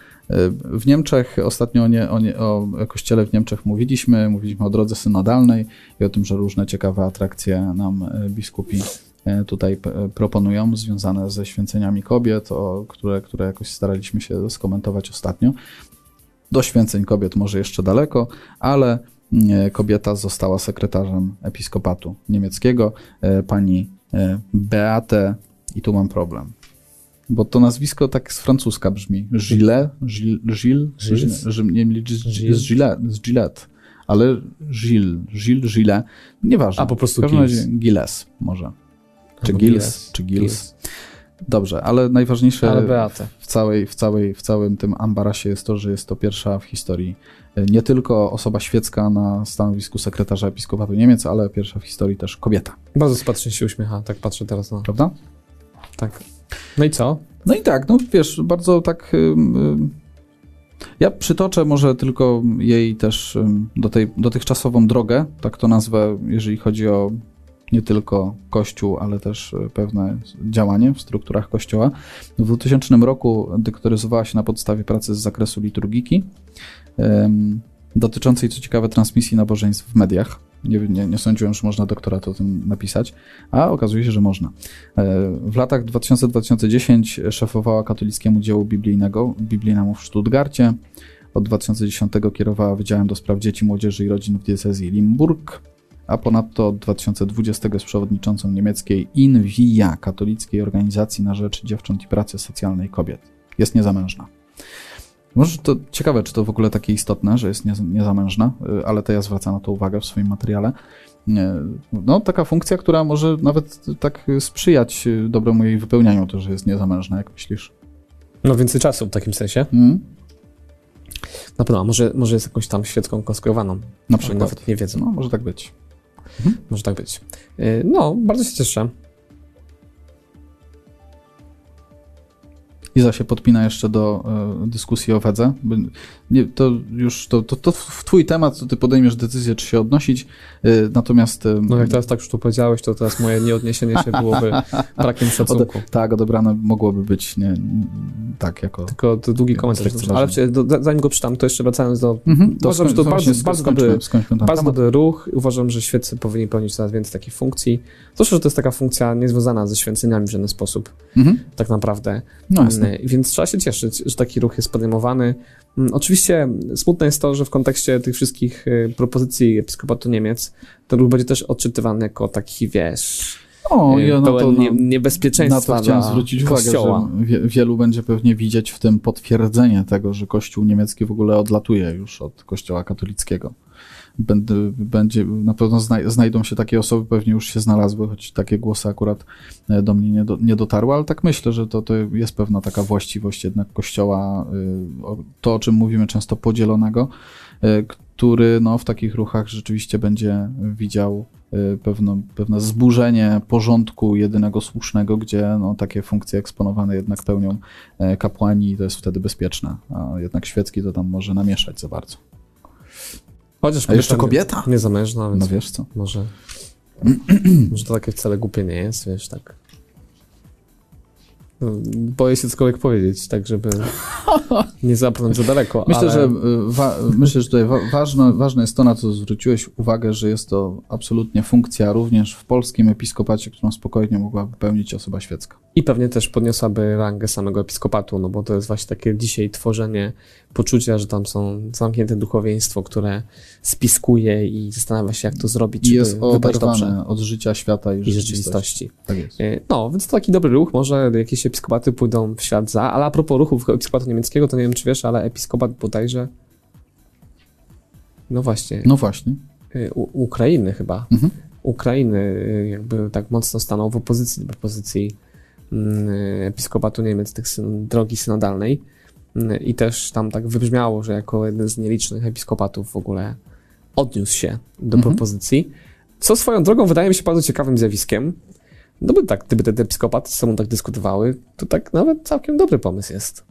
W Niemczech, ostatnio o, nie, o, nie, o kościele w Niemczech mówiliśmy, mówiliśmy o drodze synodalnej i o tym, że różne ciekawe atrakcje nam e, biskupi e, tutaj proponują, związane ze święceniami kobiet, o, które, które jakoś staraliśmy się skomentować ostatnio. Do święceń kobiet może jeszcze daleko, ale e, kobieta została sekretarzem episkopatu niemieckiego, pani Beate, i tu mam problem. Bo to nazwisko tak z francuska brzmi. Gilles, Gilles, Gilles, nie wiem, z Gillette, ale Gilles, Gilles, Gilles, nieważne. A po prostu w każdym razie Gilles może. Czy Gilles, czy Gilles. Dobrze, ale najważniejsze ale w, całej, w, całej, w całym tym ambarasie jest to, że jest to pierwsza w historii e, nie tylko osoba świecka na stanowisku sekretarza episkopatu Niemiec, ale pierwsza w historii też kobieta. Bardzo sympatycznie się uśmiecha, tak patrzę teraz na... Prawda? Tak. No i co? No i tak, no wiesz, bardzo tak. Ja przytoczę może tylko jej też do tej, dotychczasową drogę, tak to nazwę, jeżeli chodzi o nie tylko Kościół, ale też y, pewne działanie w strukturach Kościoła. W 2000 roku dektoryzowała się na podstawie pracy z zakresu liturgiki, dotyczącej, co ciekawe, transmisji nabożeństw w mediach. Nie, nie, nie sądziłem, że można doktorat o tym napisać, a okazuje się, że można. E, w latach 2000-2010 szefowała katolickiemu dziełu biblijnego, biblijnemu w Stuttgarcie. Od 2010 kierowała Wydziałem do Spraw Dzieci, Młodzieży i Rodzin w diecezji Limburg, a ponadto od 2020 jest przewodniczącą niemieckiej INVIA, katolickiej organizacji na rzecz dziewcząt i pracy socjalnej kobiet. Jest niezamężna. Może to ciekawe, czy to w ogóle takie istotne, że jest niezamężna, y, ale to ja zwracam na to uwagę w swoim materiale. No, taka funkcja, która może nawet tak sprzyjać dobremu jej wypełnianiu, to, że jest niezamężna, jak myślisz? No więcej czasu w takim sensie. Mm. Na pewno, a może, może jest jakąś tam świecką konstruowaną. Na przykład. Nawet nie wiedzą. No, może tak być. Mhm. Może tak być. Y, no, bardzo się cieszę. Iza się podpina jeszcze do e, dyskusji o wedze. Nie, to już to, to, to w twój temat, to ty podejmiesz decyzję, czy się odnosić, e, natomiast... E, no jak teraz tak już to powiedziałeś, to teraz moje nieodniesienie się byłoby brakiem szacunku. Ode, tak, odebrane mogłoby być nie, tak jako... Tylko długi komentarz. Ale zanim go czytam, to jeszcze wracając do... Mhm, to uważam, że to bardzo, bardzo, dobry, bardzo dobry ruch. Uważam, że świeccy powinni pełnić coraz więcej takich funkcji. Zwłaszcza, że to jest taka funkcja niezwiązana ze święceniami w żaden sposób. Mhm. Tak naprawdę. No jasne. Więc trzeba się cieszyć, że taki ruch jest podejmowany. Mm, oczywiście smutne jest to, że w kontekście tych wszystkich y, propozycji Episkopatu Niemiec ten ruch będzie też odczytywany jako taki, wiesz, o, y, ja na to, nie, niebezpieczeństwa na to chciałem zwrócić kościoła. uwagę, że wielu będzie pewnie widzieć w tym potwierdzenie tego, że Kościół niemiecki w ogóle odlatuje już od Kościoła katolickiego będzie, na pewno znajdą się takie osoby, pewnie już się znalazły, choć takie głosy akurat e, do mnie nie, do, nie dotarły, ale tak myślę, że to, to jest pewna taka właściwość jednak Kościoła, e, to o czym mówimy często podzielonego, e, który no, w takich ruchach rzeczywiście będzie widział pewne, pewne zburzenie porządku jedynego słusznego, gdzie no, takie funkcje eksponowane jednak pełnią kapłani i to jest wtedy bezpieczne, a jednak świecki to tam może namieszać za bardzo. Chociaż A jeszcze kobieta? Niezamężna, więc no wiesz co? Może, może to takie wcale głupie nie jest, wiesz, tak. No, boję się cokolwiek powiedzieć, tak żeby nie zapnąć za daleko. Myślę, ale... że, y, wa- myślę, że tutaj wa- ważne, ważne jest to, na co zwróciłeś uwagę, że jest to absolutnie funkcja również w polskim episkopacie, którą spokojnie mogła wypełnić osoba świecka. I pewnie też podniosłaby rangę samego episkopatu, no bo to jest właśnie takie dzisiaj tworzenie poczucia, że tam są zamknięte duchowieństwo, które spiskuje i zastanawia się, jak to zrobić. I jest oderwane od życia świata i, i rzeczywistości. rzeczywistości. Tak jest. Y, no, więc to taki dobry ruch, może jakieś episkopaty pójdą w świat za, ale a propos ruchów episkopatu niemieckiego, to nie wiem, czy wiesz, ale episkopat bodajże no właśnie. No właśnie. Y, u Ukrainy chyba. Mhm. Ukrainy y, jakby tak mocno stanął w opozycji do propozycji mm, episkopatu Niemiec, tych drogi synodalnej mm, i też tam tak wybrzmiało, że jako jeden z nielicznych episkopatów w ogóle odniósł się do mhm. propozycji, co swoją drogą wydaje mi się bardzo ciekawym zjawiskiem, no by tak, gdyby te episkopaty ze sobą tak dyskutowały, to tak nawet całkiem dobry pomysł jest.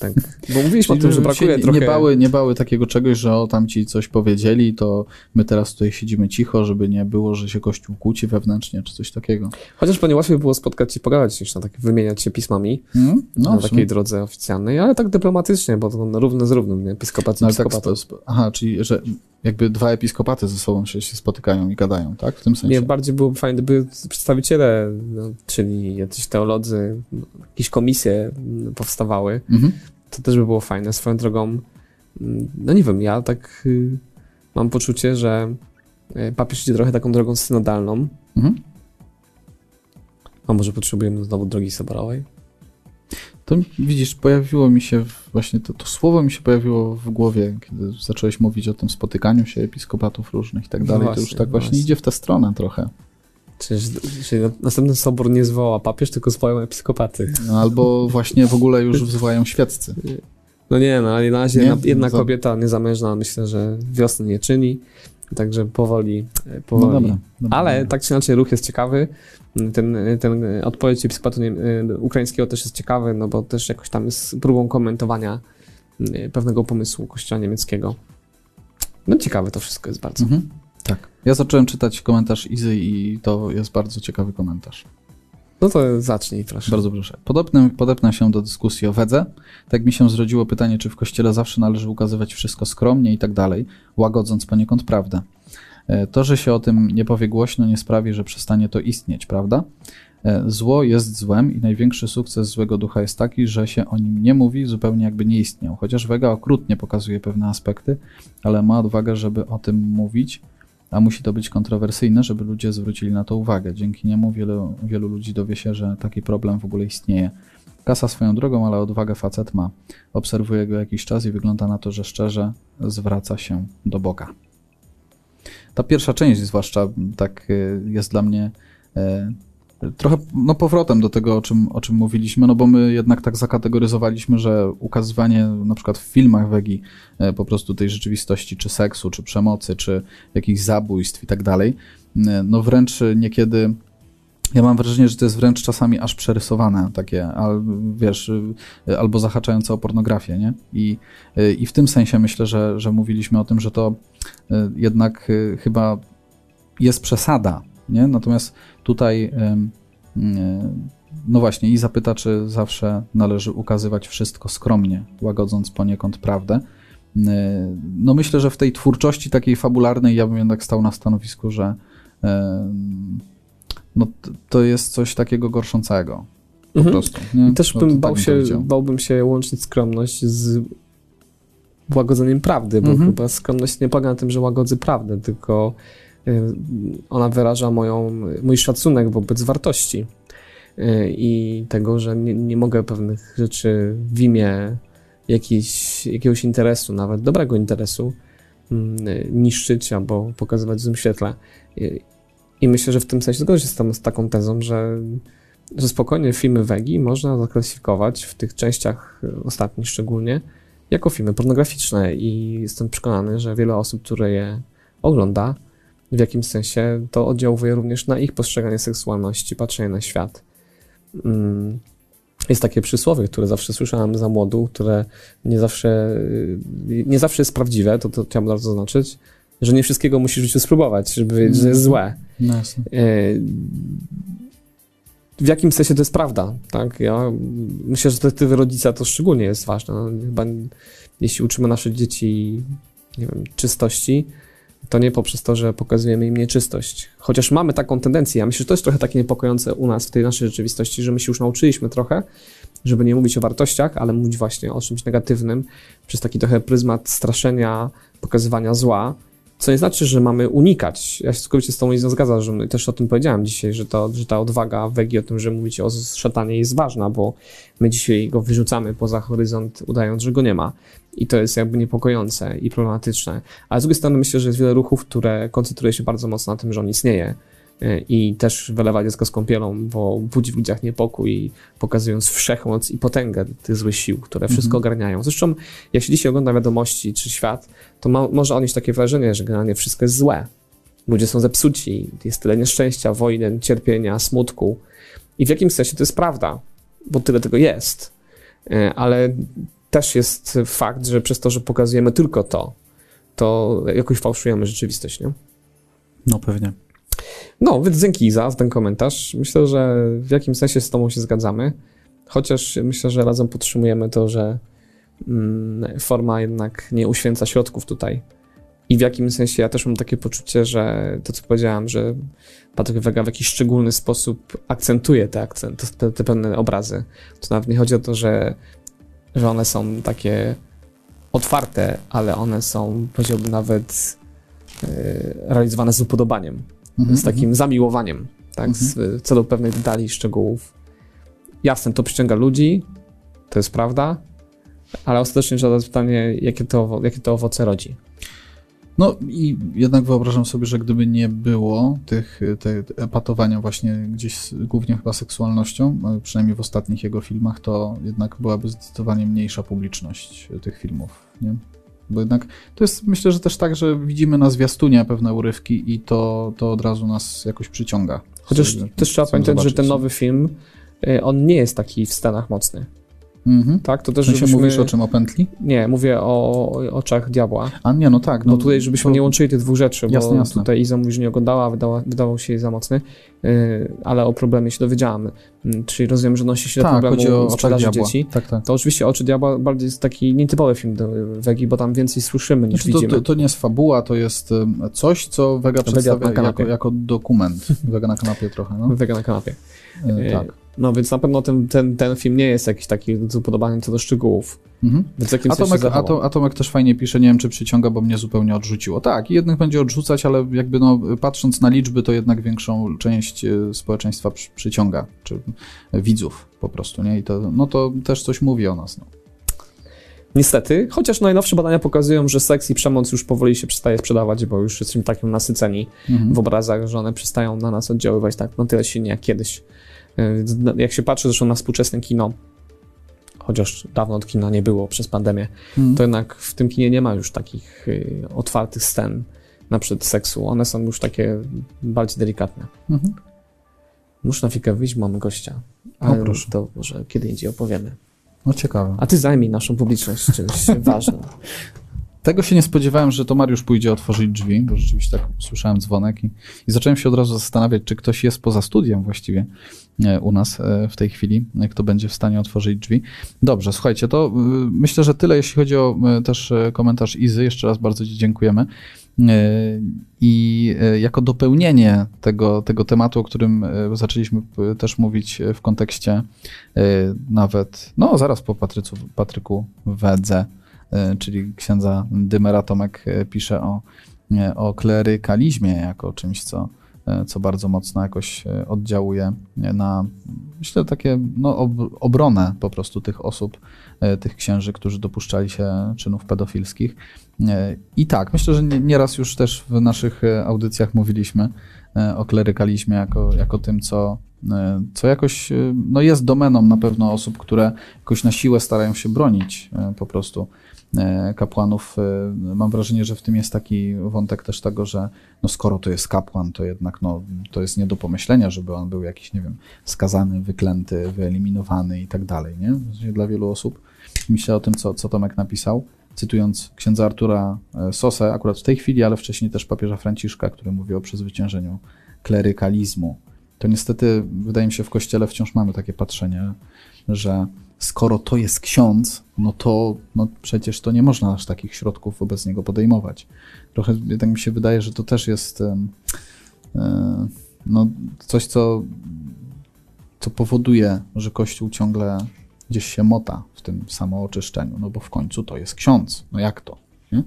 Tak. Bo mówiliśmy o tym, że brakuje trochę... Nie bały, nie bały takiego czegoś, że o, tam ci coś powiedzieli, to my teraz tutaj siedzimy cicho, żeby nie było, że się Kościół kłóci wewnętrznie, czy coś takiego. Chociaż pewnie łatwiej było spotkać się, pogadać niż na tak wymieniać się pismami hmm? no, na takiej drodze oficjalnej, ale tak dyplomatycznie, bo to równe z równym, nie? Episkopat no, tak, Aha, czyli że jakby dwa episkopaty ze sobą się, się spotykają i gadają, tak? W tym sensie. Nie, bardziej byłoby fajne, gdyby przedstawiciele, no, czyli jacyś teolodzy, jakieś komisje powstawały. Mhm. To też by było fajne. Swoją drogą, mm, no nie wiem, ja tak y, mam poczucie, że y, papież idzie trochę taką drogą synodalną. Mhm. A może potrzebujemy znowu drogi soborowej? To widzisz, pojawiło mi się właśnie to, to, słowo mi się pojawiło w głowie, kiedy zacząłeś mówić o tym spotykaniu się episkopatów różnych i tak dalej. Właśnie, to już tak właśnie idzie w tę stronę trochę. Czyż, czyli następny sobór nie zwoła papież, tylko zwołają episkopaty. No, albo właśnie w ogóle już wzywają świeccy. No nie, no ale na razie jedna kobieta niezamężna myślę, że wiosny nie czyni. Także powoli, powoli. No dobra, dobra, Ale dobra. tak czy inaczej ruch jest ciekawy. Ten, ten odpowiedź episkopatu y, ukraińskiego też jest ciekawy, no bo też jakoś tam jest próbą komentowania pewnego pomysłu kościoła niemieckiego. No ciekawe to wszystko jest bardzo. Mhm. Ja zacząłem czytać komentarz Izy i to jest bardzo ciekawy komentarz. No to zacznij proszę. Bardzo proszę. Podobny, podepnę się do dyskusji o wedze. Tak mi się zrodziło pytanie, czy w kościele zawsze należy ukazywać wszystko skromnie i tak dalej, łagodząc poniekąd prawdę. E, to, że się o tym nie powie głośno, nie sprawi, że przestanie to istnieć, prawda? E, zło jest złem i największy sukces złego ducha jest taki, że się o nim nie mówi, zupełnie jakby nie istniał. Chociaż Wega okrutnie pokazuje pewne aspekty, ale ma odwagę, żeby o tym mówić a musi to być kontrowersyjne, żeby ludzie zwrócili na to uwagę. Dzięki niemu wielu, wielu ludzi dowie się, że taki problem w ogóle istnieje. Kasa swoją drogą, ale odwagę facet ma. Obserwuję go jakiś czas i wygląda na to, że szczerze zwraca się do Boga. Ta pierwsza część zwłaszcza tak y, jest dla mnie y, trochę no, powrotem do tego, o czym, o czym mówiliśmy, no bo my jednak tak zakategoryzowaliśmy, że ukazywanie na przykład w filmach wegi y, po prostu tej rzeczywistości, czy seksu, czy przemocy, czy jakichś zabójstw i tak dalej, no wręcz niekiedy ja mam wrażenie, że to jest wręcz czasami aż przerysowane, takie, al, wiesz, albo zahaczające o pornografię, nie? I, I w tym sensie myślę, że, że mówiliśmy o tym, że to e, jednak e, chyba jest przesada, nie? Natomiast tutaj, no właśnie, i zapyta, czy zawsze należy ukazywać wszystko skromnie, łagodząc poniekąd prawdę. No myślę, że w tej twórczości takiej fabularnej ja bym jednak stał na stanowisku, że no to jest coś takiego gorszącego. Po mhm. prostu. Nie? I też no, bym bał tak się, bałbym się łączyć skromność z łagodzeniem prawdy, bo mhm. chyba skromność nie polega na tym, że łagodzę prawdę, tylko ona wyraża moją, mój szacunek wobec wartości y, i tego, że nie, nie mogę pewnych rzeczy w imię jakiś, jakiegoś interesu, nawet dobrego interesu, mm, niszczyć albo pokazywać w złym świetle. Y, i myślę, że w tym sensie zgodzę się z, tą, z taką tezą, że, że spokojnie filmy Wegi można zaklasyfikować w tych częściach e, ostatnich szczególnie jako filmy pornograficzne i jestem przekonany, że wiele osób, które je ogląda, w jakimś sensie to oddziałuje również na ich postrzeganie seksualności, patrzenie na świat. Mm, jest takie przysłowie, które zawsze słyszałem za młodu, które nie zawsze, e, nie zawsze jest prawdziwe, to, to chciałbym bardzo zaznaczyć, że nie wszystkiego musisz w życiu spróbować, żeby wiedzieć, że jest złe. No e, w jakim sensie to jest prawda, tak? Ja myślę, że z perspektywy rodzica to szczególnie jest ważne. No, chyba jeśli uczymy nasze dzieci, nie wiem, czystości, to nie poprzez to, że pokazujemy im nieczystość. Chociaż mamy taką tendencję, ja myślę, że to jest trochę takie niepokojące u nas w tej naszej rzeczywistości, że my się już nauczyliśmy trochę, żeby nie mówić o wartościach, ale mówić właśnie o czymś negatywnym, przez taki trochę pryzmat straszenia, pokazywania zła, co nie znaczy, że mamy unikać. Ja się całkowicie z tą nie zgadzam, że też o tym powiedziałem dzisiaj, że, to, że ta odwaga wegi o tym, że mówicie o szatanie jest ważna, bo my dzisiaj go wyrzucamy poza horyzont, udając, że go nie ma. I to jest jakby niepokojące i problematyczne. Ale z drugiej strony myślę, że jest wiele ruchów, które koncentruje się bardzo mocno na tym, że on istnieje i też wylewa dziecko z kąpielą, bo budzi w ludziach niepokój, pokazując wszechmoc i potęgę tych złych sił, które wszystko mhm. ogarniają. Zresztą, jak się dzisiaj ogląda wiadomości czy świat, to ma, może odnieść takie wrażenie, że generalnie wszystko jest złe. Ludzie są zepsuci, jest tyle nieszczęścia, wojny, cierpienia, smutku. I w jakimś sensie to jest prawda, bo tyle tego jest. E, ale też jest fakt, że przez to, że pokazujemy tylko to, to jakoś fałszujemy rzeczywistość, nie? No pewnie. No, więc dzięki za ten komentarz. Myślę, że w jakimś sensie z Tobą się zgadzamy, chociaż myślę, że razem podtrzymujemy to, że mm, forma jednak nie uświęca środków tutaj. I w jakimś sensie ja też mam takie poczucie, że to, co powiedziałem, że Patryk Wega w jakiś szczególny sposób akcentuje te, akcent, te, te pewne obrazy. To nawet nie chodzi o to, że, że one są takie otwarte, ale one są, powiedziałbym, nawet yy, realizowane z upodobaniem mhm. z takim zamiłowaniem, tak, mhm. z, co do pewnych detali, szczegółów. Jasne, to przyciąga ludzi, to jest prawda, ale ostatecznie trzeba zadać pytanie, jakie to, jakie to owoce rodzi. No i jednak wyobrażam sobie, że gdyby nie było tych te epatowania właśnie gdzieś głównie chyba seksualnością, przynajmniej w ostatnich jego filmach, to jednak byłaby zdecydowanie mniejsza publiczność tych filmów, nie? Bo jednak to jest, myślę, że też tak, że widzimy na zwiastunie pewne urywki i to, to od razu nas jakoś przyciąga. Chociaż też trzeba pamiętać, że ten nowy film, y, on nie jest taki w scenach mocny. Mhm. Tak, to też żebyśmy... mówisz o czym, o pętli? Nie, mówię o, oczach diabła. A nie, no tak. No, bo tutaj, żebyśmy to... nie łączyli tych dwóch rzeczy, jasne, bo jasne. tutaj Iza mówi, że nie oglądała, wydała, wydawał się jej za mocny, yy, ale o problemie się dowiedziałem. Yy, czyli rozumiem, że nosi się tak, do problemu o sprzedaży dzieci. Tak, tak. To oczywiście Oczy Diabła bardziej jest taki nietypowy film do Wegi, bo tam więcej słyszymy niż znaczy, widzimy. To, to, nie jest fabuła, to jest coś, co Wega przedstawia jako, jako dokument. Wega na kanapie trochę, no. Wega na kanapie. Yy, tak. No więc na pewno ten, ten, ten film nie jest jakiś taki upodobany co do szczegółów. Mhm. Więc jakim Atomek, Atom, Atomek też fajnie pisze, nie wiem czy przyciąga, bo mnie zupełnie odrzuciło. Tak, jednych będzie odrzucać, ale jakby no, patrząc na liczby, to jednak większą część e, społeczeństwa przy, przyciąga, czy widzów po prostu, nie? I to, no to też coś mówi o nas. No. Niestety, chociaż najnowsze badania pokazują, że seks i przemoc już powoli się przestaje sprzedawać, bo już jesteśmy takim nasyceni mhm. w obrazach, że one przestają na nas oddziaływać tak na tyle silnie jak kiedyś. E, jak się patrzy zresztą na współczesne kino, chociaż dawno od kina nie było przez pandemię, mhm. to jednak w tym kinie nie ma już takich y, otwartych scen na przykład seksu. One są już takie bardziej delikatne. Mhm. Muszę na chwilkę wyjść, mamy gościa. Ale o, to może kiedy indziej opowiemy. No ciekawe. A ty zajmij naszą publiczność czymś ważnym. Tego się nie spodziewałem, że to Mariusz pójdzie otworzyć drzwi, bo rzeczywiście tak usłyszałem dzwonek i, i zacząłem się od razu zastanawiać, czy ktoś jest poza studiem właściwie e, u nas e, w tej chwili, e, kto będzie w stanie otworzyć drzwi. Dobrze, słuchajcie, to myślę, że tyle, jeśli chodzi o też komentarz Izy. Jeszcze raz bardzo Ci dziękujemy. I jako dopełnienie tego, tego tematu, o którym zaczęliśmy też mówić w kontekście nawet, no zaraz po Patrycu, Patryku Wedze, czyli księdza Dymera Tomek pisze o, o klerykalizmie jako czymś, co, co bardzo mocno jakoś oddziałuje na, myślę, takie no, obronę po prostu tych osób, tych księży, którzy dopuszczali się czynów pedofilskich. I tak, myślę, że nieraz już też w naszych audycjach mówiliśmy o klerykalizmie jako, jako tym, co, co jakoś no jest domeną na pewno osób, które jakoś na siłę starają się bronić po prostu kapłanów. Mam wrażenie, że w tym jest taki wątek też tego, że no skoro to jest kapłan, to jednak no, to jest nie do pomyślenia, żeby on był jakiś, nie wiem, skazany, wyklęty, wyeliminowany i tak dalej, nie? Dla wielu osób. Myślę o tym, co, co Tomek napisał cytując księdza Artura e, Sosę, akurat w tej chwili, ale wcześniej też papieża Franciszka, który mówi o przezwyciężeniu klerykalizmu. To niestety, wydaje mi się, w kościele wciąż mamy takie patrzenie, że skoro to jest ksiądz, no to no przecież to nie można aż takich środków wobec niego podejmować. Trochę tak mi się wydaje, że to też jest e, no, coś, co, co powoduje, że Kościół ciągle gdzieś się mota w tym samooczyszczeniu, no bo w końcu to jest ksiądz. No jak to? Nie?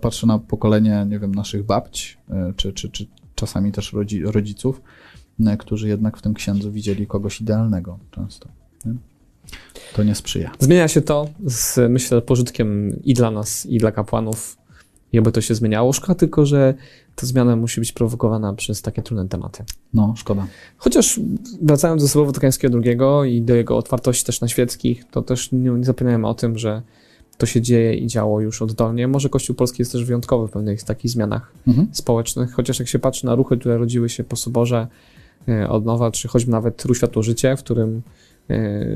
Patrzę na pokolenie, nie wiem, naszych babć, e, czy, czy, czy czasami też rodziców, e, którzy jednak w tym księdzu widzieli kogoś idealnego często. To nie sprzyja. Zmienia się to z, myślę, pożytkiem i dla nas, i dla kapłanów, i oby to się zmieniało. Szkoda tylko, że ta zmiana musi być prowokowana przez takie trudne tematy. No, szkoda. Chociaż wracając do Słowa Watykańskiego II i do jego otwartości też na świeckich, to też nie, nie zapominajmy o tym, że to się dzieje i działo już oddolnie. Może Kościół Polski jest też wyjątkowy w pewnych takich zmianach mhm. społecznych, chociaż jak się patrzy na ruchy, które rodziły się po Soborze e, od nowa, czy choćby nawet Ruch Światło Życie, w którym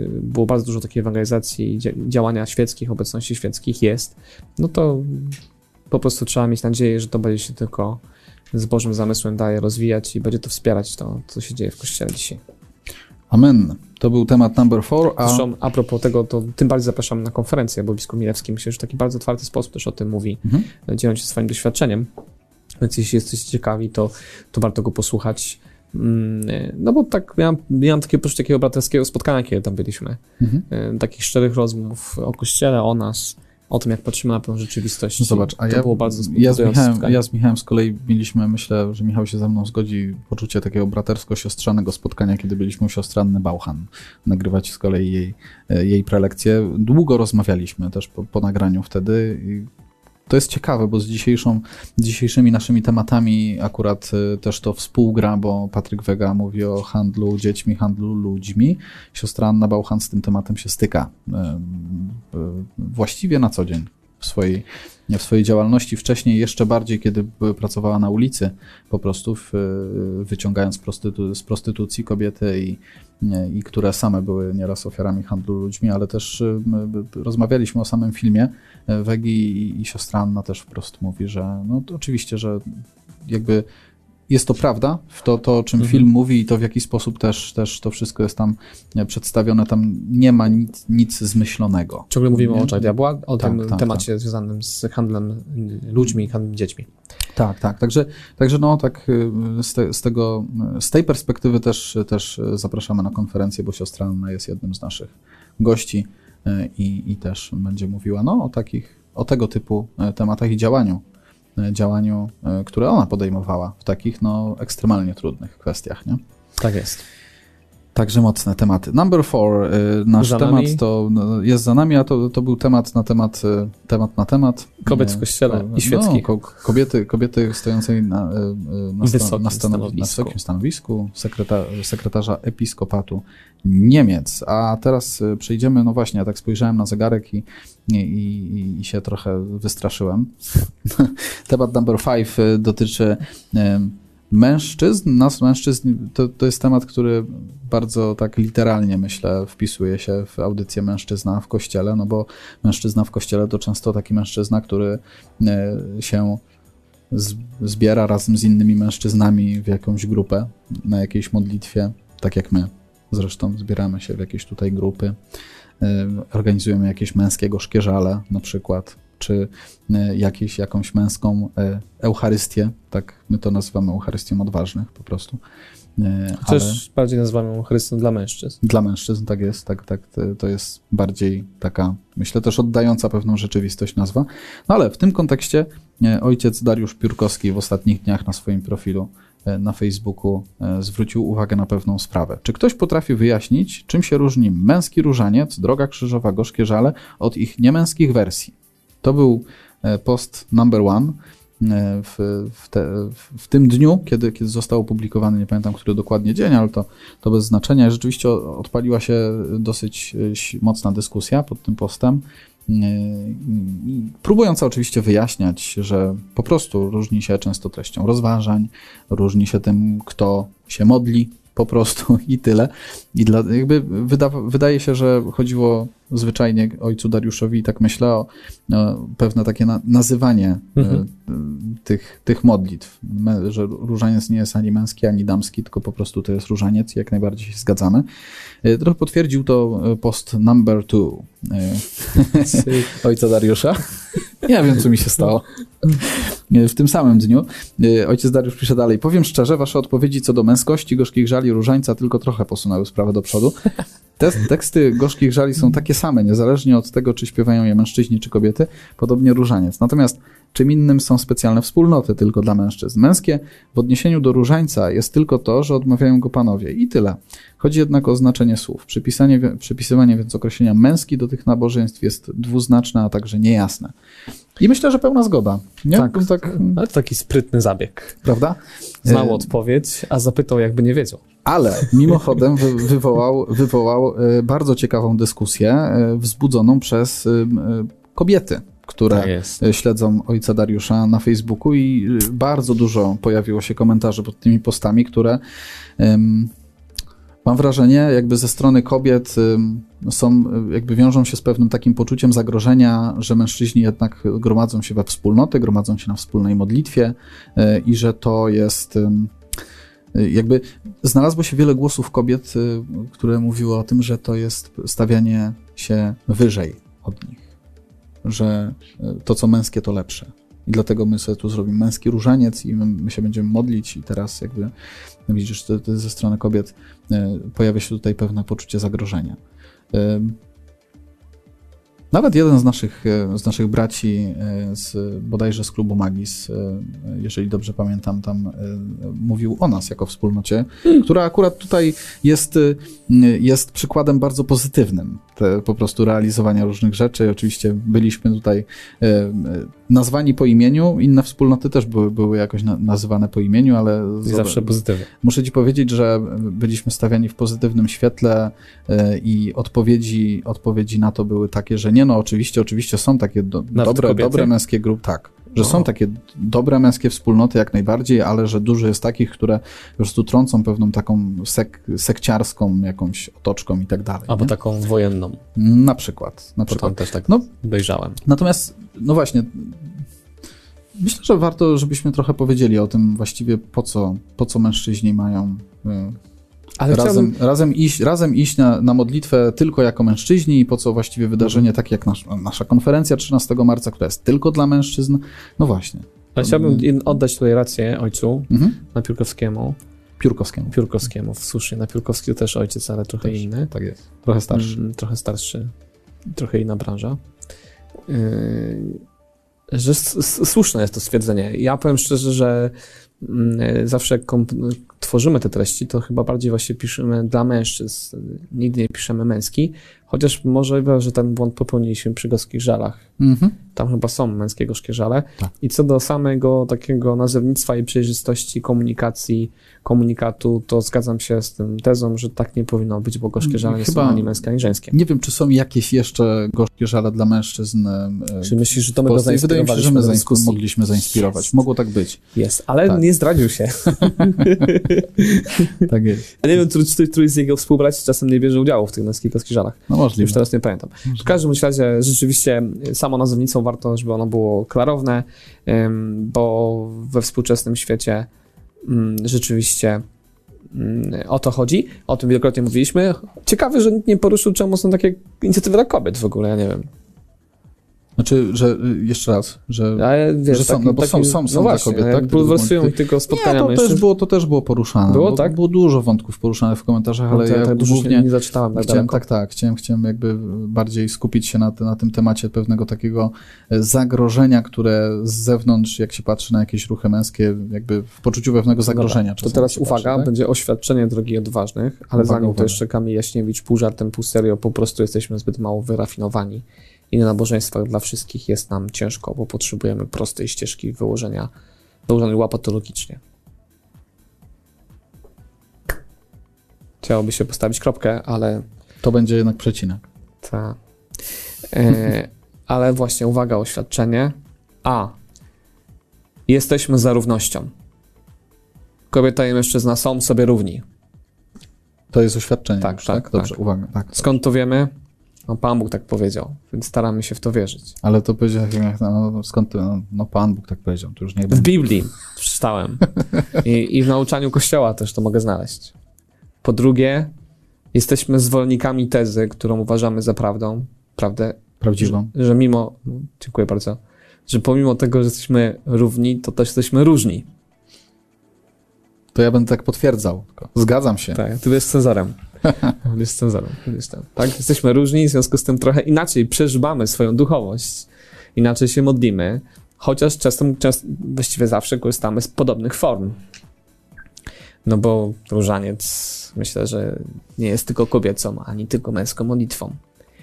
było bardzo dużo takiej ewangelizacji, działania świeckich, obecności świeckich jest, no to po prostu trzeba mieć nadzieję, że to będzie się tylko z Bożym zamysłem daje rozwijać i będzie to wspierać to, co się dzieje w Kościele dzisiaj. Amen. To był temat number four. A... Zresztą a propos tego, to tym bardziej zapraszam na konferencję, bo biskup Milewski myślę, że w taki bardzo otwarty sposób też o tym mówi, mhm. dzieląc się swoim doświadczeniem. Więc jeśli jesteście ciekawi, to, to warto go posłuchać. Mm, no bo tak, miałem, miałem takie poczucie takiego braterskiego spotkania, kiedy tam byliśmy. Mhm. E, takich szczerych rozmów o Kościele, o nas, o tym, jak patrzymy na tę rzeczywistość. No zobacz, a to ja, było bardzo ja z, Michałem, ja z Michałem z kolei mieliśmy, myślę, że Michał się ze mną zgodzi, poczucie takiego bratersko-siostrzanego spotkania, kiedy byliśmy u siostry Anny Bauchan nagrywać z kolei jej, e, jej prelekcję. Długo rozmawialiśmy też po, po nagraniu wtedy to jest ciekawe, bo z dzisiejszą, dzisiejszymi naszymi tematami akurat y, też to współgra, bo Patryk Wega mówi o handlu dziećmi, handlu ludźmi. Siostra Anna Bauchan z tym tematem się styka y, y, właściwie na co dzień w swojej, w swojej działalności. Wcześniej jeszcze bardziej, kiedy pracowała na ulicy, po prostu w, wyciągając prostytu, z prostytucji kobiety i, i które same były nieraz ofiarami handlu ludźmi, ale też rozmawialiśmy o samym filmie Wegi i, i siostra Anna też wprost mówi, że no to oczywiście, że jakby jest to prawda, to, to o czym mhm. film mówi i to w jaki sposób też, też to wszystko jest tam przedstawione, tam nie ma nic, nic zmyślonego. Ciągle mówimy nie? o oczach diabła, o tak, tym tak, temacie tak. związanym z handlem ludźmi, handlem dziećmi. Tak, tak, także, także no tak y, z, te, z tego, z tej perspektywy też, też zapraszamy na konferencję, bo siostra Anna jest jednym z naszych gości y, i, i też będzie mówiła no, o takich, o tego typu y, tematach i działaniu E, działaniu, e, które ona podejmowała w takich no, ekstremalnie trudnych kwestiach. Nie? Tak jest. Także mocne tematy. Number four, y, nasz za temat nami. to no, jest za nami, a to, to był temat na temat, y, temat na temat. Kobiet w kościele i świeckich. No, kobiety, kobiety stojącej na, y, na, sta, na, stanowisku. na wysokim stanowisku sekreta, sekretarza episkopatu Niemiec. A teraz przejdziemy, no właśnie, ja tak spojrzałem na zegarek i, i, i, i się trochę wystraszyłem. temat number five dotyczy mężczyzn, nas mężczyzn, to, to jest temat, który bardzo tak literalnie, myślę, wpisuje się w audycję mężczyzna w kościele, no bo mężczyzna w kościele to często taki mężczyzna, który e, się zbiera razem z innymi mężczyznami w jakąś grupę, na jakiejś modlitwie, tak jak my. Zresztą zbieramy się w jakieś tutaj grupy, e, organizujemy jakieś męskie gorzkieżale na przykład, czy e, jakieś, jakąś męską Eucharystię, tak my to nazywamy Eucharystią odważnych po prostu. E, Chociaż ale... bardziej nazywamy Eucharystią dla mężczyzn. Dla mężczyzn, tak jest, tak, tak, to jest bardziej taka, myślę też oddająca pewną rzeczywistość nazwa. No ale w tym kontekście e, ojciec Dariusz Piórkowski w ostatnich dniach na swoim profilu na Facebooku zwrócił uwagę na pewną sprawę. Czy ktoś potrafi wyjaśnić, czym się różni męski różaniec, droga krzyżowa, gorzkie żale od ich niemęskich wersji? To był e, post number one e, w, w, te, w, tym dniu, kiedy, kiedy został opublikowany, nie pamiętam, który dokładnie dzień, ale to, to bez znaczenia. Rzeczywiście odpaliła się dosyć e, mocna dyskusja pod tym postem, próbująca oczywiście wyjaśniać, że po prostu różni się często treścią rozważań, różni się tym, kto się modli, po prostu i tyle. I dla, jakby wyda, wydaje się, że chodziło zwyczajnie ojcu Dariuszowi, i tak myślę, o, o pewne takie na, nazywanie e, mhm. tych, tych modlitw, że różaniec nie jest ani męski, ani damski, tylko po prostu to jest różaniec i jak najbardziej się zgadzamy. E, trochę potwierdził to e, post number two ojca Dariusza. Ja wiem, co mi się stało. W tym samym dniu ojciec Dariusz pisze dalej. Powiem szczerze, wasze odpowiedzi co do męskości, gorzkich żali, różańca tylko trochę posunęły sprawę do przodu. Te teksty gorzkich żali są takie same, niezależnie od tego, czy śpiewają je mężczyźni czy kobiety, podobnie różaniec. Natomiast czym innym są specjalne wspólnoty tylko dla mężczyzn. Męskie w odniesieniu do różańca jest tylko to, że odmawiają go panowie i tyle. Chodzi jednak o znaczenie słów. Przypisanie, przypisywanie więc określenia męski do tych nabożeństw jest dwuznaczne, a także niejasne. I myślę, że pełna zgoda. Nie? Tak, tak. Taki sprytny zabieg. Prawda? Znał e, odpowiedź, a zapytał, jakby nie wiedział. Ale mimochodem wywołał, wywołał e, bardzo ciekawą dyskusję e, wzbudzoną przez kobiety które tak śledzą ojca Dariusza na Facebooku i bardzo dużo pojawiło się komentarzy pod tymi postami, które mam wrażenie, jakby ze strony kobiet są, jakby wiążą się z pewnym takim poczuciem zagrożenia, że mężczyźni jednak gromadzą się we wspólnoty, gromadzą się na wspólnej modlitwie i że to jest jakby znalazło się wiele głosów kobiet, które mówiły o tym, że to jest stawianie się wyżej od nich że e, to, co męskie, to lepsze. I dlatego my sobie tu zrobimy męski różaniec i my, się będziemy modlić i teraz jakby no widzisz, to, to ze strony kobiet e, pojawia się tutaj pewne poczucie zagrożenia. Nawet jeden z naszych, e, z naszych braci, e, z, bodajże z klubu Magis, e, jeżeli dobrze pamiętam, tam mówił o nas jako wspólnocie, która akurat tutaj jest, jest przykładem bardzo pozytywnym te, po prostu realizowania różnych rzeczy. Oczywiście byliśmy tutaj nazwani po imieniu, inne wspólnoty też były, były jakoś na, nazywane po imieniu, ale... I zawsze pozytywnie. Muszę ci powiedzieć, że byliśmy stawiani w pozytywnym świetle i odpowiedzi, odpowiedzi na to były takie, że nie nie, no oczywiście, oczywiście są takie do, dobre, dobre męskie grupy, tak. Że no. są takie dobre męskie wspólnoty jak najbardziej, ale że dużo jest takich, które po prostu trącą pewną taką sek, sekciarską jakąś otoczką i tak dalej. Albo nie? taką wojenną. Na przykład. Na przykład. też tak no, dojrzałem. Natomiast, no właśnie, myślę, że warto, żebyśmy trochę powiedzieli o tym właściwie, po co, po co mężczyźni mają y, ale razem, chciałbym... razem iść, razem iść na, na modlitwę tylko jako mężczyźni i po co właściwie wydarzenie mhm. takie jak nasz, nasza konferencja 13 marca, która jest tylko dla mężczyzn. No właśnie. Ale chciałbym oddać tutaj rację ojcu mhm. na Piórkowskiemu. Piórkowskiemu. Piórkowskiemu, słusznie. Na Piórkowski też ojciec, ale trochę też, inny. Tak jest. Trochę starszy. Mm, trochę starszy. Trochę inna branża. Yy, że słuszne jest to stwierdzenie. Ja powiem szczerze, że yy, zawsze jak tworzymy te treści, to chyba bardziej właśnie piszemy dla mężczyzn. Nigdy nie piszemy męski, chociaż może, że ten błąd popełniliśmy przy gorzkich żalach. Mhm. Tam chyba są męskie gorzkie żale. Tak. I co do samego takiego nazewnictwa i przejrzystości komunikacji, komunikatu, to zgadzam się z tym tezą, że tak nie powinno być, bo gorzkie żale nie są ani męskie, ani żeńskie. Nie wiem, czy są jakieś jeszcze gorzkie żale dla mężczyzn. Czy myślisz, że to my go Wydaje mi się, że my zainspir mogliśmy zainspirować. Jest. Mogło tak być. Jest, ale tak. nie zdradził się. tak jest. Ja nie wiem, czy któryś z jego współbraci czasem nie bierze udziału w tych męskich gorzkich żalach. No możliwe. Już teraz nie pamiętam. Możliwe. W każdym razie rzeczywiście samo nazewnictwo warto, żeby ono było klarowne, bo we współczesnym świecie mm, rzeczywiście mm, o to chodzi. O tym wielokrotnie mówiliśmy. Ciekawe, że nikt nie poruszył, czemu są takie inicjatywy dla kobiet w ogóle, ja nie wiem. Znaczy, że y, jeszcze raz, że, wiesz, że są, taki, no bo taki, są, są, są no właśnie, kobiety, tak? Bulwersują ty, tylko spotkania nie, to też, było, to też było poruszane. Było, tak? Było dużo wątków poruszanych w komentarzach, no ale no, ja, tak głównie nie, zaczytałem tak chciałem, tak, tak, chciałem, chciałem jakby bardziej skupić się na, na tym temacie pewnego takiego e, zagrożenia, które z zewnątrz, jak się patrzy na jakieś ruchy męskie, jakby w poczuciu pewnego zagrożenia. to teraz uwaga, patrzy, tak? będzie oświadczenie drogi odważnych, ale uwaga, zanim uwaga. to jeszcze Kamil Jaśniewicz, pół żartem, pół serio, po prostu jesteśmy zbyt mało wyrafinowani i na nabożeństwach dla wszystkich jest nam ciężko, bo potrzebujemy prostej ścieżki wyłożenia, wyłożonej łapatologicznie. Chciałoby się postawić kropkę, ale... To będzie jednak przecinek. Tak. E, ale właśnie, uwaga, oświadczenie. A. Jesteśmy za równością. Kobieta i mężczyzna są sobie równi. To jest oświadczenie. Tak, już, tak, tak, Dobrze, tak. uwaga. Tak. Skąd to wiemy? No, Pan Bóg tak powiedział, więc staramy się w to wierzyć. Ale to powiedział, no, no, skąd ty, no, no, Pan Bóg tak powiedział, to już nie W Biblii przeczytałem. I, I w nauczaniu Kościoła też to mogę znaleźć. Po drugie, jesteśmy zwolennikami tezy, którą uważamy za prawdą, prawdę. Prawdziwą. Że, że mimo, no, dziękuję bardzo, że pomimo tego, że jesteśmy równi, to też jesteśmy różni. To ja będę tak potwierdzał. Zgadzam się. Tak, ty jesteś Cezarem. On jest cenzorą. Tak? Jesteśmy różni, w związku z tym trochę inaczej przeżywamy swoją duchowość, inaczej się modlimy, chociaż często, często właściwie zawsze korzystamy z podobnych form. No bo różaniec myślę, że nie jest tylko kobiecą, ani tylko męską modlitwą.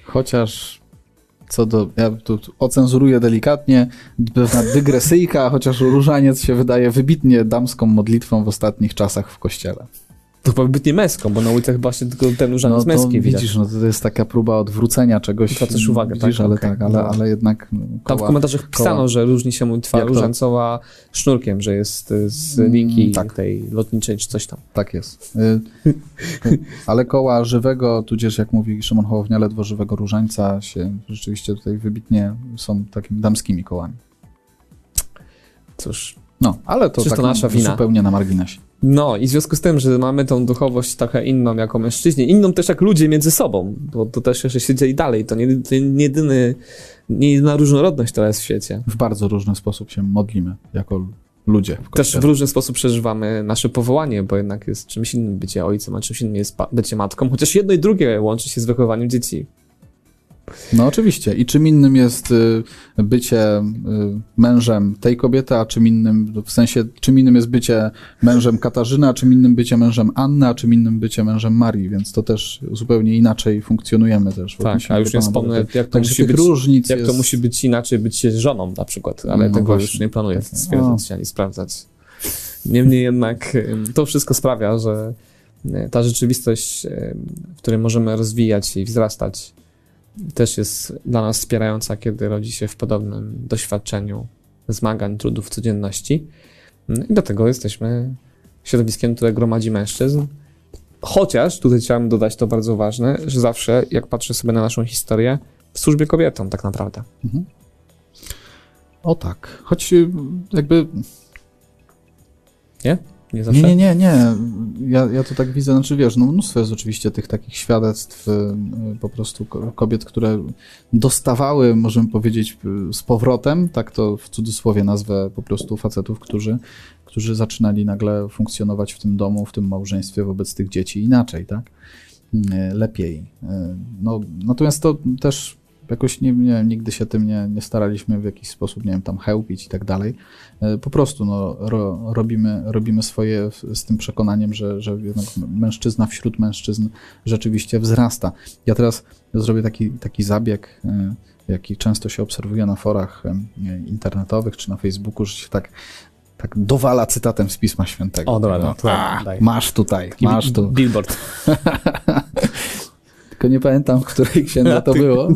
Chociaż co do, ja tu ocenzuruję delikatnie, pewna dygresyjka, chociaż różaniec się wydaje wybitnie damską modlitwą w ostatnich czasach w kościele. To powinien nie męską, bo na ulicach właśnie tylko ten różaniec no, męski widać. Widzisz, no to jest taka próba odwrócenia czegoś. Zwracasz uwagę, widzisz, tak? ale okay. tak, ale, no. ale jednak koła, Tam w komentarzach pisano, koła. że różni się modlitwa różańcowa sznurkiem, że jest z mm, linki mm, tak. tej lotniczej czy coś tam. Tak jest. Y, y, ale koła żywego, tudzież jak mówi Szymon Hołownia, ledwo żywego różańca się rzeczywiście tutaj wybitnie są takimi damskimi kołami. Cóż. No, ale to, tak to nasza wina. zupełnie na marginesie. No i w związku z tym, że mamy tą duchowość trochę inną jako mężczyźni, inną też jak ludzie między sobą, bo to też jeszcze się dzieje dalej, to nie, to nie, jedyny, nie jedyna różnorodność jest w świecie. W bardzo różny sposób się modlimy jako ludzie. W też w różny sposób przeżywamy nasze powołanie, bo jednak jest czymś innym bycie ojcem, a czymś innym jest bycie matką, chociaż jedno i drugie łączy się z wychowaniem dzieci. No oczywiście. I czym innym jest y, bycie y, mężem tej kobiety, a czym innym, w sensie, czym innym jest bycie mężem Katarzyny, a czym innym bycie mężem Anny, a czym innym bycie mężem Marii, więc to też zupełnie inaczej funkcjonujemy też. Tak, a już nie wspomnę, jak to, musi być, różnic jak jest... to musi być inaczej być się żoną na przykład, ale no tego właśnie, już nie planuję tak, stwierdzać ani sprawdzać. Niemniej jednak to wszystko sprawia, że ta rzeczywistość, w której możemy rozwijać się i wzrastać, też jest dla nas wspierająca, kiedy rodzi się w podobnym doświadczeniu zmagań, trudów codzienności. I dlatego jesteśmy środowiskiem, które gromadzi mężczyzn. Chociaż tutaj chciałem dodać to bardzo ważne, że zawsze, jak patrzę sobie na naszą historię, w służbie kobietom tak naprawdę. Mhm. O tak, choć y, jakby... Nie? Nie, zawsze? nie, nie, nie. Ja, ja to tak widzę, znaczy wiesz, no mnóstwo jest oczywiście tych takich świadectw y, po prostu kobiet, które dostawały, możemy powiedzieć, y, z powrotem, tak to w cudzysłowie nazwę po prostu facetów, którzy, którzy zaczynali nagle funkcjonować w tym domu, w tym małżeństwie wobec tych dzieci inaczej, tak? Lepiej. No, natomiast to też jakoś nie, nie, nigdy się tym nie, nie staraliśmy w jakiś sposób, nie wiem, tam chełpić i tak dalej. E, po prostu no, ro, robimy, robimy swoje z tym przekonaniem, że, że mężczyzna wśród mężczyzn rzeczywiście wzrasta. Ja teraz zrobię taki, taki zabieg, e, jaki często się obserwuje na forach e, internetowych czy na Facebooku, że się tak tak dowala cytatem z Pisma Świętego. O, dobra, no, a, masz tutaj, masz tu. Billboard. tylko nie pamiętam, w której księdze to było.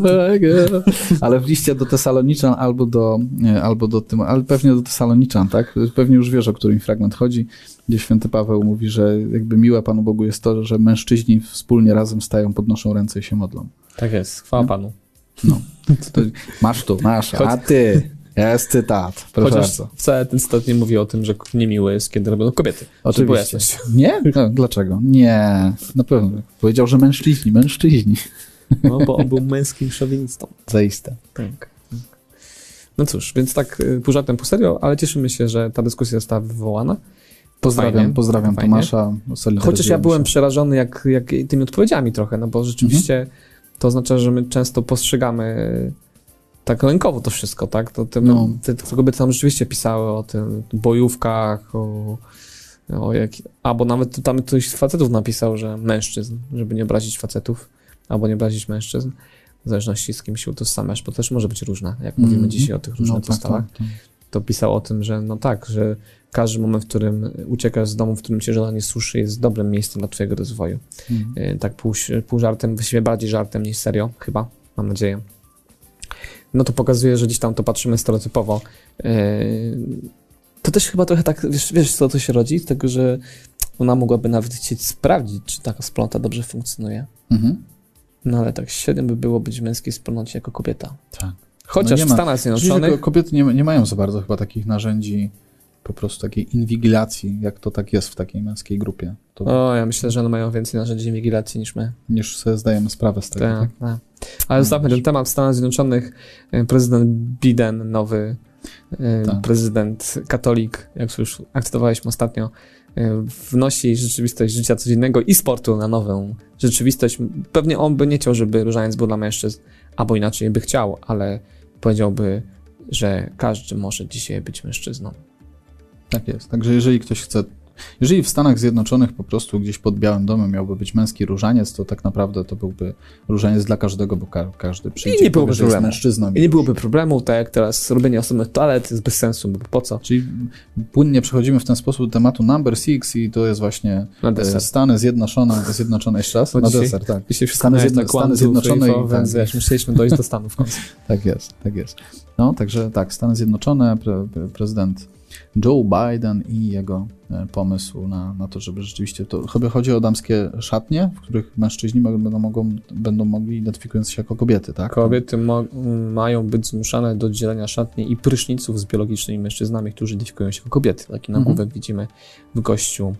Ale w liście do Tesaloniczan albo do, albo do tym, ale pewnie do Tesaloniczan, tak? Pewnie już wiesz, o którym fragment chodzi, gdzie święty Paweł mówi, że jakby miłe Panu Bogu jest to, że mężczyźni wspólnie razem stają, podnoszą ręce i się modlą. Tak jest, chwała Panu. No. masz tu, masz, a ty jest cytat, proszę Chociaż bardzo. wcale ten cytat nie mówi o tym, że niemiły jest, kiedy robią kobiety. Oczywiście. Nie? No, dlaczego? Nie, na pewno. Powiedział, że mężczyźni, mężczyźni. No, bo on był męskim szowinistą. Zaiste. Tak. No cóż, więc tak y, pół żartem, pół serio, ale cieszymy się, że ta dyskusja została wywołana. Pozdrawiam, fajnie, pozdrawiam Tomasza. Chociaż ja byłem się. przerażony jak, jak tymi odpowiedziami trochę, no bo rzeczywiście mhm. to oznacza, że my często postrzegamy tak lękowo to wszystko, tak? To, te, no. te, te kobiety tam rzeczywiście pisały o tym bojówkach, o, o jak, albo nawet tam ktoś z facetów napisał, że mężczyzn, żeby nie obrazić facetów, albo nie obrazić mężczyzn, w zależności z kim się utożsamiasz, bo też może być różne, jak mówimy mm. dzisiaj o tych różnych no, tak, postawach. Tak, tak. To pisał o tym, że no tak, że każdy moment, w którym uciekasz z domu, w którym cię żona nie suszy, jest dobrym miejscem dla twojego rozwoju. Mm. Tak pół, pół żartem, właściwie bardziej żartem niż serio, chyba, mam nadzieję no to pokazuje, że gdzieś tam to patrzymy stereotypowo. E, to też chyba trochę tak, wiesz, wiesz co to się rodzi? Z tego, że ona mogłaby nawet chcieć sprawdzić, czy taka wspólnota dobrze funkcjonuje. Mhm. No ale tak średnio by było być w męskiej wspólnocie jako kobieta. Tak. Chociaż no w Stanach Zjednoczonych... Kobiety nie, nie mają za bardzo chyba takich narzędzi po prostu takiej inwigilacji, jak to tak jest w takiej męskiej grupie. To... O, ja myślę, że one mają więcej narzędzi inwigilacji niż my. Niż sobie zdajemy sprawę z tego. Tak, tak? tak. Ale zostawmy ten temat. W Stanach Zjednoczonych e, prezydent Biden, nowy e, tak. prezydent katolik, jak już akceptowaliśmy ostatnio, e, wnosi rzeczywistość życia codziennego i sportu na nową rzeczywistość. Pewnie on by nie chciał, żeby różaniec był dla mężczyzn, albo inaczej by chciał, ale powiedziałby, że każdy może dzisiaj być mężczyzną. Tak jest. Także jeżeli ktoś chce jeżeli w Stanach Zjednoczonych po prostu gdzieś pod Białym Domem miałby być męski różaniec, to tak naprawdę to byłby różaniec dla każdego, bo ka każdy przyjdzie I nie byłoby powie, mężczyzną. I nie byłoby problemu, tak jak teraz robienie osobnych toalet jest bez sensu, bo po co? Czyli płynnie przechodzimy w ten sposób do tematu number six i to jest właśnie e, Stany Zjednoczone, Zjednoczone jeszcze raz, na deser, tak. Dzisiaj Stany, Zjedno Stany Zjednoczone i tak. Wiesz, musieliśmy dojść do Stanów w końcu. tak jest, tak jest. No, także tak, Stany Zjednoczone, pre prezydent Joe Biden i jego e, pomysł na, na to, żeby rzeczywiście to chyba chodzi o damskie szatnie, w których mężczyźni będą, mogą, będą mogli identyfikując się jako kobiety, tak? Kobiety mają być zmuszane do dzielenia szatni i pryszniców z biologicznymi mężczyznami, którzy identyfikują się jako kobiety. Taki nagłówek mhm. widzimy w gościu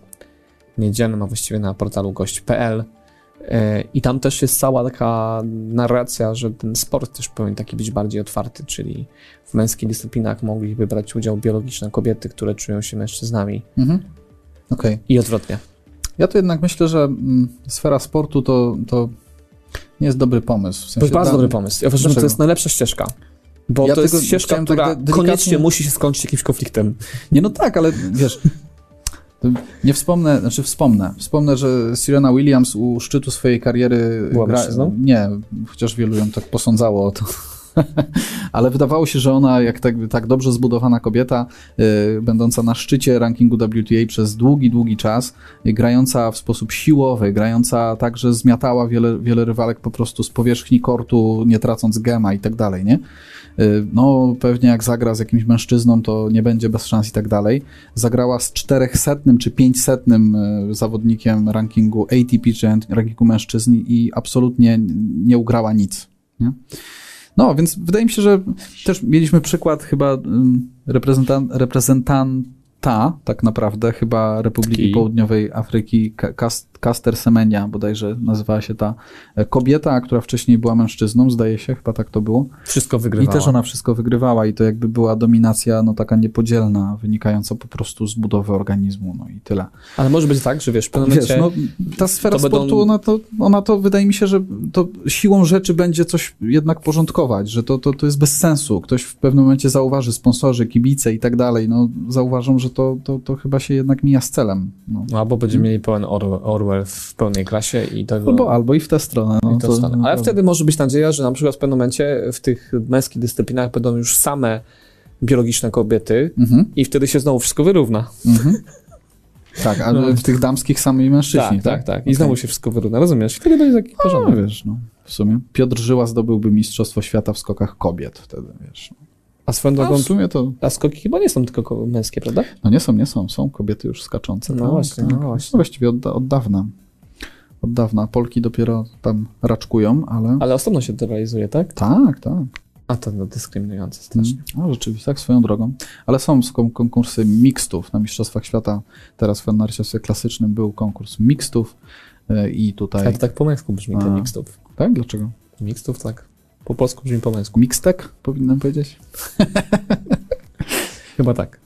niedzielnym, a właściwie na portalu gość.pl. E, I tam też jest cała taka narracja, że ten sport też powinien taki być bardziej otwarty, czyli w męskich dyscyplinach mogliby brać udział biologiczne kobiety, które czują się mężczyznami. Mhm. Okay. I odwrotnie. Ja to jednak myślę, że mm, sfera sportu to, to nie jest dobry pomysł. W sensie to jest bardzo dobry pomysł. Ja uważam, że to jest najlepsza ścieżka. Bo ja to jest ścieżka, tak która tak delikatnie... koniecznie musi się skończyć jakimś konfliktem. Nie, no tak, ale wiesz, nie wspomnę, znaczy wspomnę. Wspomnę, że Serena Williams u szczytu swojej kariery. Była gra... Nie, chociaż wielu ją tak posądzało o to. Ale wydawało się, że ona, jak tak, tak dobrze zbudowana kobieta, yy, będąca na szczycie rankingu WTA przez długi, długi czas, yy, grająca w sposób siłowy, grająca tak, że zmiatała wiele, wiele rywalek po prostu z powierzchni kortu, nie tracąc gema i tak dalej, nie? Y, no pewnie jak zagra z jakimś mężczyzną, to nie będzie bez szans i tak dalej. Zagrała z 400 czy 500 y, zawodnikiem rankingu ATP, czy rankingu mężczyzn i absolutnie nie ugrała nic. Nie? No, więc wydaje mi się, że też mieliśmy przykład chyba reprezentant, reprezentanta tak naprawdę chyba Republiki Południowej Afryki, Caster Semenia, bodajże nazywała się ta e, kobieta, która wcześniej była mężczyzną, zdaje się, chyba tak to było. Wszystko wygrywała. I też ona wszystko wygrywała i to jakby była dominacja no taka niepodzielna, wynikająca po prostu z budowy organizmu, no i tyle. Ale może być tak, że wiesz, w pewnym wiesz. No, ta sfera sportu, będą... ona, to, ona to wydaje mi się, że to siłą rzeczy będzie coś jednak porządkować, że to, to, to jest bez sensu. Ktoś w pewnym momencie zauważy, sponsorzy, kibice i tak dalej, no zauważą, że to, to, to chyba się jednak mija z celem. No. Albo będziemy mieli pełen Orwell w pełnej klasie i tego... Albo, albo i w tę stronę. No, to, stronę. Ale wtedy może być nadzieja, że na przykład w pewnym momencie w tych męskich dyscyplinach będą już same biologiczne kobiety mhm. i wtedy się znowu wszystko wyrówna. Mhm. Tak, ale no. w tych damskich sami mężczyźni. Tak, tak, tak. I okay. znowu się wszystko wyrówna, rozumiesz? Wtedy będzie taki porządek. No, wiesz, no, w sumie. Piotr Żyła zdobyłby Mistrzostwo Świata w skokach kobiet wtedy, wiesz. No. A swoją drogą, w sumie to... A skoki chyba nie są tylko męskie, prawda? No nie są, nie są. Są kobiety już skaczące. No tak, właśnie, tak. no właśnie. No właściwie od, od dawna od dawna. Polki dopiero tam raczkują, ale... Ale osobno się to realizuje, tak? Tak, tak. A to no, dyskryminujące strasznie. Mm, a rzeczywiście, tak, swoją drogą. Ale są konkursy mixtów na Mistrzostwach Świata. Teraz w narciarstwie klasycznym był konkurs mixtów e, i tutaj... Ale to tak po męsku brzmi, ten mixtów. Tak? Dlaczego? Mixtów, tak. Po polsku brzmi po męsku. Mixtek, powinienem powiedzieć? Chyba tak.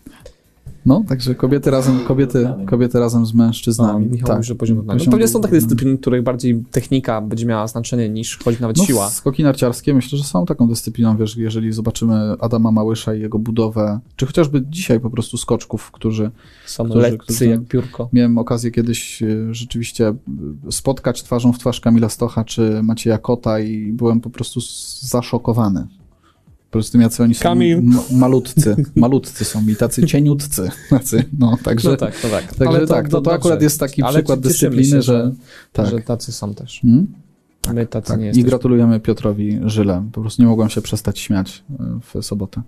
No, także kobiety razem, kobiety, kobiety razem z mężczyznami. No, Michał tak. że poziom no, Pewnie są takie dyscypliny, w których bardziej technika będzie miała znaczenie niż choć nawet no, siła. Skoki narciarskie myślę, że są taką dyscypliną, wiesz, jeżeli zobaczymy Adama Małysza i jego budowę, czy chociażby dzisiaj po prostu skoczków, którzy... Są którzy, jak piórko. Miałem okazję kiedyś e, rzeczywiście e, spotkać twarzą w twarz Kamila Stocha czy Macieja Kota i byłem po prostu zaszokowany po prostu jacy oni są Kamil. malutcy. Malutcy są i tacy cieniutcy. Tacy, no, także, no tak, to tak. Także to, tak, to, to akurat jest taki Ale przykład dyscypliny, się, że, tak. że tacy są też. Hmm? My tacy tak. nie I gratulujemy Piotrowi Żyle. Po prostu nie mogłem się przestać śmiać e, w sobotę.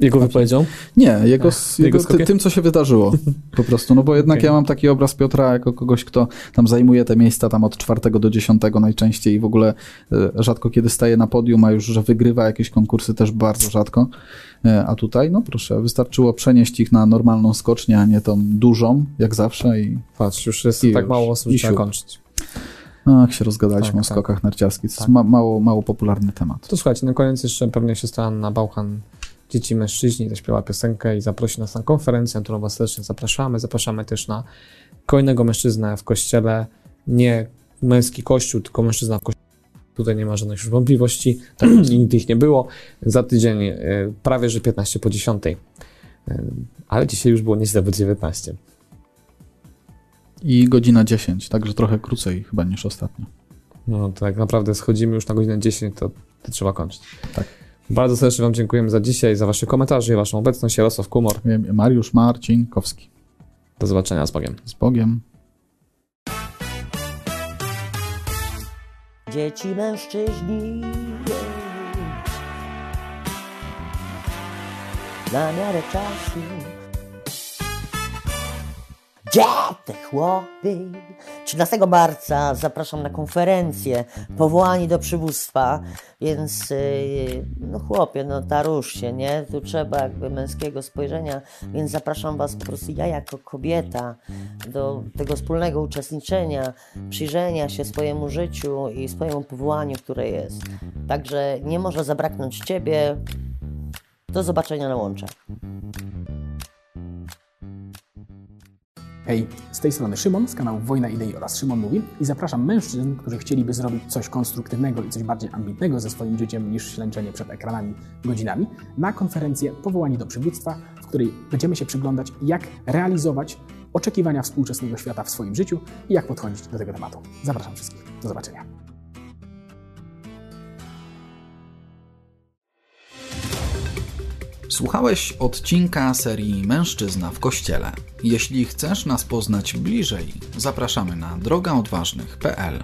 Jego wypowiedzią? Nie, jego, Ach, jego, jego ty, tym, co się wydarzyło po prostu, no bo jednak okay. ja mam taki obraz Piotra jako kogoś, kto tam zajmuje te miejsca tam od czwartego do dziesiątego najczęściej i w ogóle e, rzadko kiedy staje na podium, a już, że wygrywa jakieś konkursy też bardzo rzadko, e, a tutaj, no proszę, wystarczyło przenieść ich na normalną skocznię, a nie tą dużą, jak zawsze i... Patrz, już jest i tak już, mało osób, że trzeba kończyć. Ach, się rozgadaliśmy tak, o skokach tak. narciarskich. To tak. jest ma, mało, mało popularny temat. To słuchajcie, na koniec jeszcze pewnie siostra na Bałkan dzieci mężczyźni zaśpiewa piosenkę i zaprosi nas na konferencję, na którą Was serdecznie zapraszamy. Zapraszamy też na kolejnego mężczyznę w kościele, nie męski kościół, tylko mężczyzna w kościele. Tutaj nie ma żadnych już wątpliwości, tak, nigdy ich nie było. Za tydzień e, prawie, że 15 po 10. E, ale dzisiaj już było nieźle, bo 19. I godzina 10, także trochę krócej chyba niż ostatnio. No tak naprawdę schodzimy już na godzinę 10, to, to trzeba kończyć. Tak. Bardzo serdecznie Wam dziękujemy za dzisiaj, za Wasze komentarze i Waszą obecność. Jarosław Kumor. Mariusz Marcinkowski. Do zobaczenia z Bogiem. Z Bogiem. Dzieci, mężczyźni. Na miarę czasu. Gdzie te chłopy? 13 marca zapraszam na konferencję powołani do przywództwa, więc yy, no chłopie, no tarusz się, nie? Tu trzeba jakby męskiego spojrzenia, więc zapraszam was po prostu ja jako kobieta do tego wspólnego uczestniczenia, przyjrzenia się swojemu życiu i swojemu powołaniu, które jest. Także nie może zabraknąć ciebie. Do zobaczenia na łączach. Hej, z tej strony Szymon z kanału Wojna Idei oraz Szymon Mówi i zapraszam mężczyzn, którzy chcieliby zrobić coś konstruktywnego i coś bardziej ambitnego ze swoim życiem niż ślęczenie przed ekranami godzinami na konferencję Powołani do Przywództwa, w której będziemy się przyglądać, jak realizować oczekiwania współczesnego świata w swoim życiu i jak podchodzić do tego tematu. Zapraszam wszystkich. Do zobaczenia. Słuchałeś odcinka serii Mężczyzna w Kościele. Jeśli chcesz nas poznać bliżej, zapraszamy na drogaodważnych.pl.